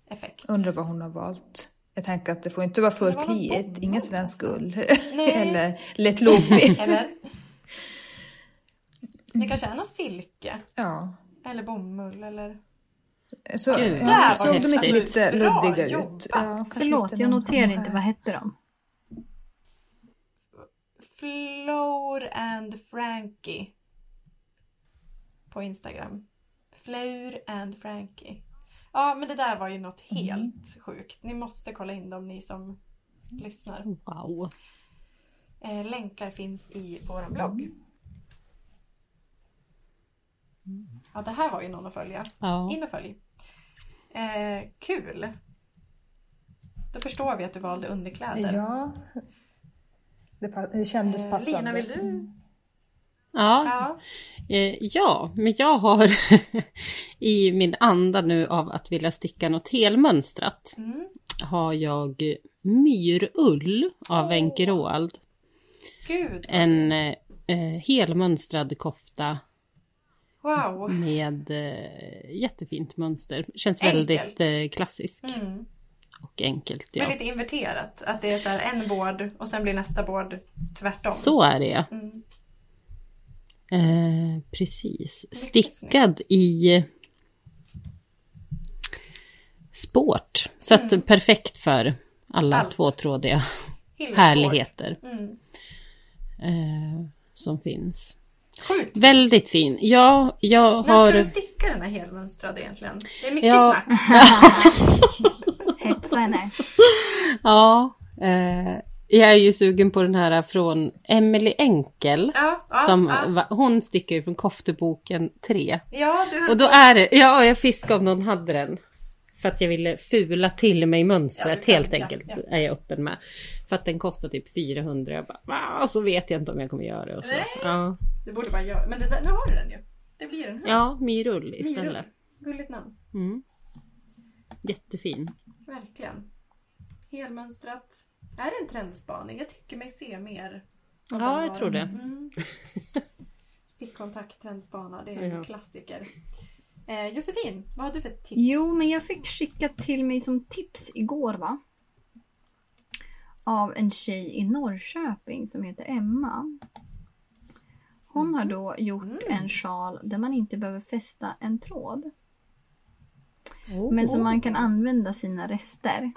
C: effekt?
D: Undrar vad hon har valt. Jag tänker att det får inte vara för
C: var
D: kliigt. Ingen svensk ull.
C: Nej.
D: Eller lätt loopy.
C: Eller? Det kanske är någon silke
D: ja.
C: eller bomull eller...
D: Så,
B: Gud,
D: ja, såg de inte lite luddiga ut? Ja,
A: Förlåt, jag noterade inte. Vad hette de?
C: Flour and Frankie. På Instagram. Flour and Frankie. Ja men det där var ju något helt sjukt. Ni måste kolla in dem ni som lyssnar.
B: Wow.
C: Eh, länkar finns i vår blogg. Ja det här var ju någon att följa.
B: Ja.
C: In och följ. Eh, kul! Då förstår vi att du valde underkläder.
D: Ja. Det, pa- det kändes
C: Eh,
D: passande.
C: Lina, vill du?
B: Ja,
C: Ja.
B: eh, ja, men jag har i min anda nu av att vilja sticka något helmönstrat
C: Mm.
B: har jag myrull av Wenche Roald.
C: Gud!
B: En eh, helmönstrad kofta
C: Wow!
B: med eh, jättefint mönster. Känns
C: Enkelt.
B: väldigt eh, klassisk
C: Mm.
B: och enkelt. Ja.
C: Väldigt inverterat. Att det är så en bård och sen blir nästa bård tvärtom.
B: Så är det ja.
C: Mm.
B: Eh, precis. Stickad i sport. Så att perfekt för alla
C: Mm. Allt.
B: tvåtrådiga
C: Helt
B: härligheter.
C: Mm.
B: eh, som finns.
C: Sjukt!
B: Väldigt fin. Ja, jag
C: När
B: har...
C: ska du sticka den här helmönstrade egentligen? Det är mycket
B: Ja.
C: snack.
A: Hetsa henne.
B: Ja, eh, Jag är ju sugen på den här från Emily Enkel.
C: Ja, ja,
B: som,
C: ja.
B: Hon sticker från Kofteboken 3.
C: ja du höll
B: Och då är det, ja jag fiskade om någon hade den. För att jag ville fula till mig mönstret
C: kan-
B: helt enkelt. Är jag öppen med. För att den kostar typ 400. Jag bara, och så vet jag inte om jag kommer göra det. Och så.
C: Nej.
B: Ja.
C: Du borde bara göra Men det där, nu har du den ju. Det blir den här.
B: ja, Mirull istället.
C: Mirull. Gulligt namn.
B: Mm. Jättefin.
C: Verkligen. Helmönstrat. Är det en trendspaning? Jag tycker mig se mer.
B: Ja, jag tror det.
C: Mm. Stickkontakt, trendspana. Det är en
B: Ja.
C: klassiker. Eh, Josefin, vad har du för tips?
A: Jo, men jag fick skickat till mig som tips igår va? Av en tjej i Norrköping som heter Emma. Hon har då gjort en sjal där man inte behöver fästa en tråd.
B: Oh.
A: Men som man kan använda sina rester.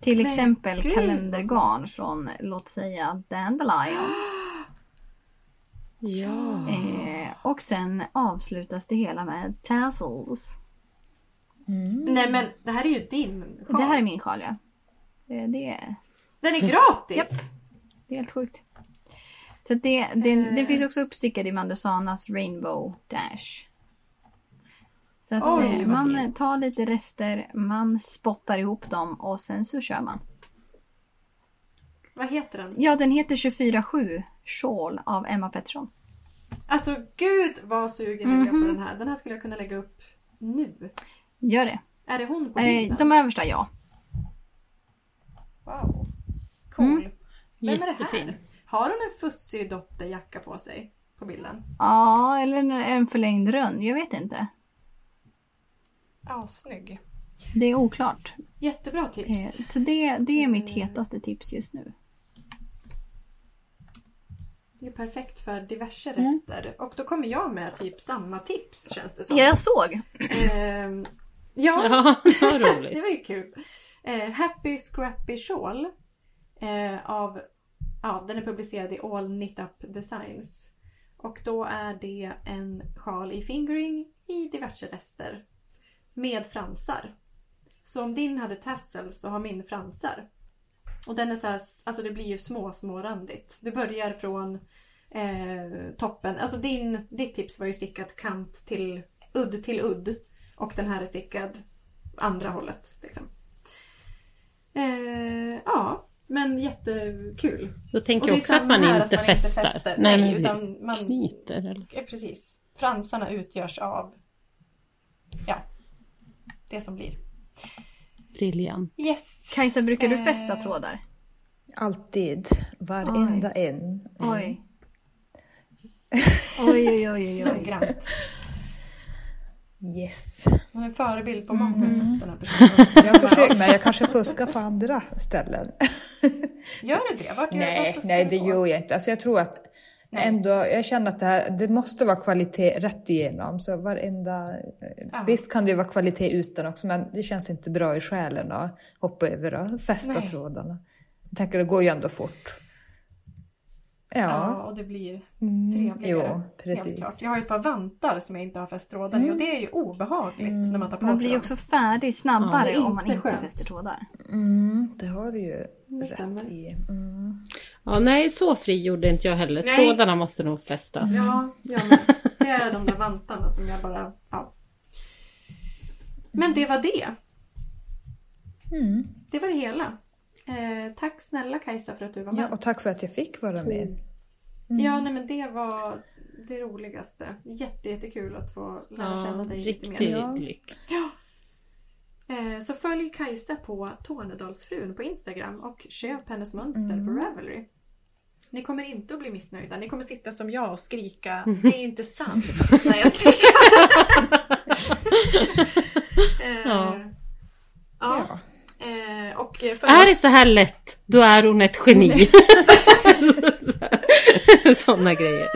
A: Till
C: Men
A: exempel
C: gud,
A: kalendergarn från låt säga Dandelion.
B: Ja.
A: Eh, och sen avslutas det hela med tassels.
C: Nej men det här är ju din sjal.
A: Det här är min sjal ja. Eh, Det är
C: Den är gratis!
A: Japp. Det är helt sjukt. Så det, det, det finns också uppstickad i Mandusanas Rainbow Dash. Så att
C: Oj,
A: eh, man
C: fint.
A: tar lite rester, man spottar ihop dem och sen så kör man.
C: Vad heter den?
A: Ja, den heter 24-7 Shawl av Emma Pettersson.
C: Alltså gud vad sugen jag blev
A: Mhm.
C: på den här. Den här skulle jag kunna lägga upp nu.
A: Gör det.
C: Är det hon på
A: Eh,
C: bilden?
A: de översta ja.
C: Wow. Cool.
A: Mm.
C: Vem är det
B: Jättefin.
C: här? Har hon en fussig dotterjacka på sig? På bilden?
A: Ja, eller en, en förlängd rönn. Jag vet inte.
C: Ja, snygg.
A: Det är oklart.
C: Jättebra tips.
A: Eh, så det, det är mitt hetaste tips just nu.
C: Det är perfekt för diverse
A: Mm.
C: rester. Och då kommer jag med typ samma tips känns det som.
A: Ja, jag såg.
C: Ehm, ja,
B: Ja, vad
C: det
B: roligt.
C: var ju kul. Eh, Happy Scrappy Shawl. Eh, av, ja, den är publicerad i All Knit Up Designs. Och då är det en sjal i fingering i diverse rester. Med fransar. Så om din hade tassels så har min fransar. Och den är så här, alltså det blir ju små, små randigt. Du börjar från eh, toppen. Alltså din, ditt tips var ju stickat kant till udd till udd. Och den här är stickad andra hållet. Liksom. Eh, ja, men jättekul.
B: Då tänker jag också att man inte
C: att man inte
B: fästar.
C: fäster.
B: Nej,
C: Nej, utan man-
B: knyter eller?
C: Precis. Fransarna utgörs av det som blir.
B: Briljant.
C: Yes!
A: Kajsa, brukar du
C: Eh.
A: fästa trådar?
D: Alltid. Varenda en.
A: Oj. Oj, oj, oj, oj, oj.
C: Noggrant.
D: Yes.
C: Hon är en förebild på många
A: Mm.
C: sätt den här personen.
D: Jag försöker, men jag kanske fuskar på andra ställen.
C: Gör du det? Vart gör,
D: Nej,
C: fuskar
D: nej
C: du
D: det gör jag inte. Alltså jag tror att ändå, jag känner att det här, det måste vara kvalitet rätt igenom. Så varenda,
C: Ja.
D: visst kan det ju vara kvalitet utan också, men det känns inte bra i själen att hoppa över och fästa
C: Nej.
D: trådarna. Jag tänker det går ju ändå fort.
C: Ja,
D: Ja,
C: och det blir
D: Mm,
C: trevligare.
D: jo,
C: helt
D: precis.
C: klart. Jag har ju ett par vantar som jag inte har fäst tråden i och det är ju obehagligt när man tar på
A: Man
C: sig
A: blir ju också färdig snabbare
C: Ja,
A: om man
C: inte skönt.
A: fäster trådar.
D: Mm, det har du ju
C: Det stämmer.
D: rätt i. Mm.
B: Ja, nej, så fri gjorde inte jag heller.
C: Nej.
B: Trådarna måste nog fästas.
C: Ja, ja men det är de där vantarna som jag bara... Ja. Men det var det.
D: Mm.
C: Det var det hela. Eh, tack snälla Kajsa för att du var med.
D: Ja, och tack för att jag fick vara med.
C: Ja, nej men det var det roligaste. Jätte, jättekul att få lära
B: Ja,
C: känna dig lite
B: riktig
C: mer.
D: Ja.
B: lyx.
C: Eh, så följ Kajsa på Tornedalsfrun på Instagram och köp hennes mönster
B: Mm.
C: på Ravelry. Ni kommer inte att bli missnöjda. Ni kommer sitta som jag och skrika Det är inte sant när jag stickar. eh,
B: Ja.
C: ja. Eh, och
B: Är det så här lätt, då är hon ett geni. Sådana grejer.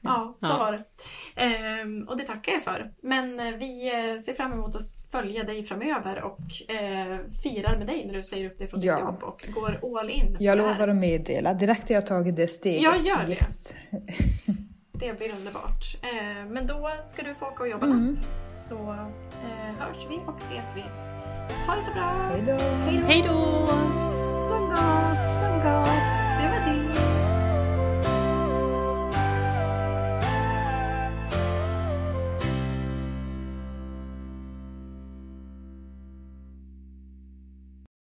C: Ja, så var det. Ehm, och det tackar jag för. Men eh, vi eh, ser fram emot att följa dig framöver och eh, firar med dig när du säger upp dig från ditt
D: Ja.
C: jobb och går all in.
D: Jag
C: det
D: lovar att meddela direkt när jag tagit det steget.
C: Ja, gör det.
D: Yes.
C: Det blir underbart. Eh, men då ska du få åka och jobba
D: Mm.
C: natt. Så eh, hörs vi och ses vi. Ha det så bra!
D: Hej då.
C: Hej då!
B: Hej då!
C: Så gott, så gott.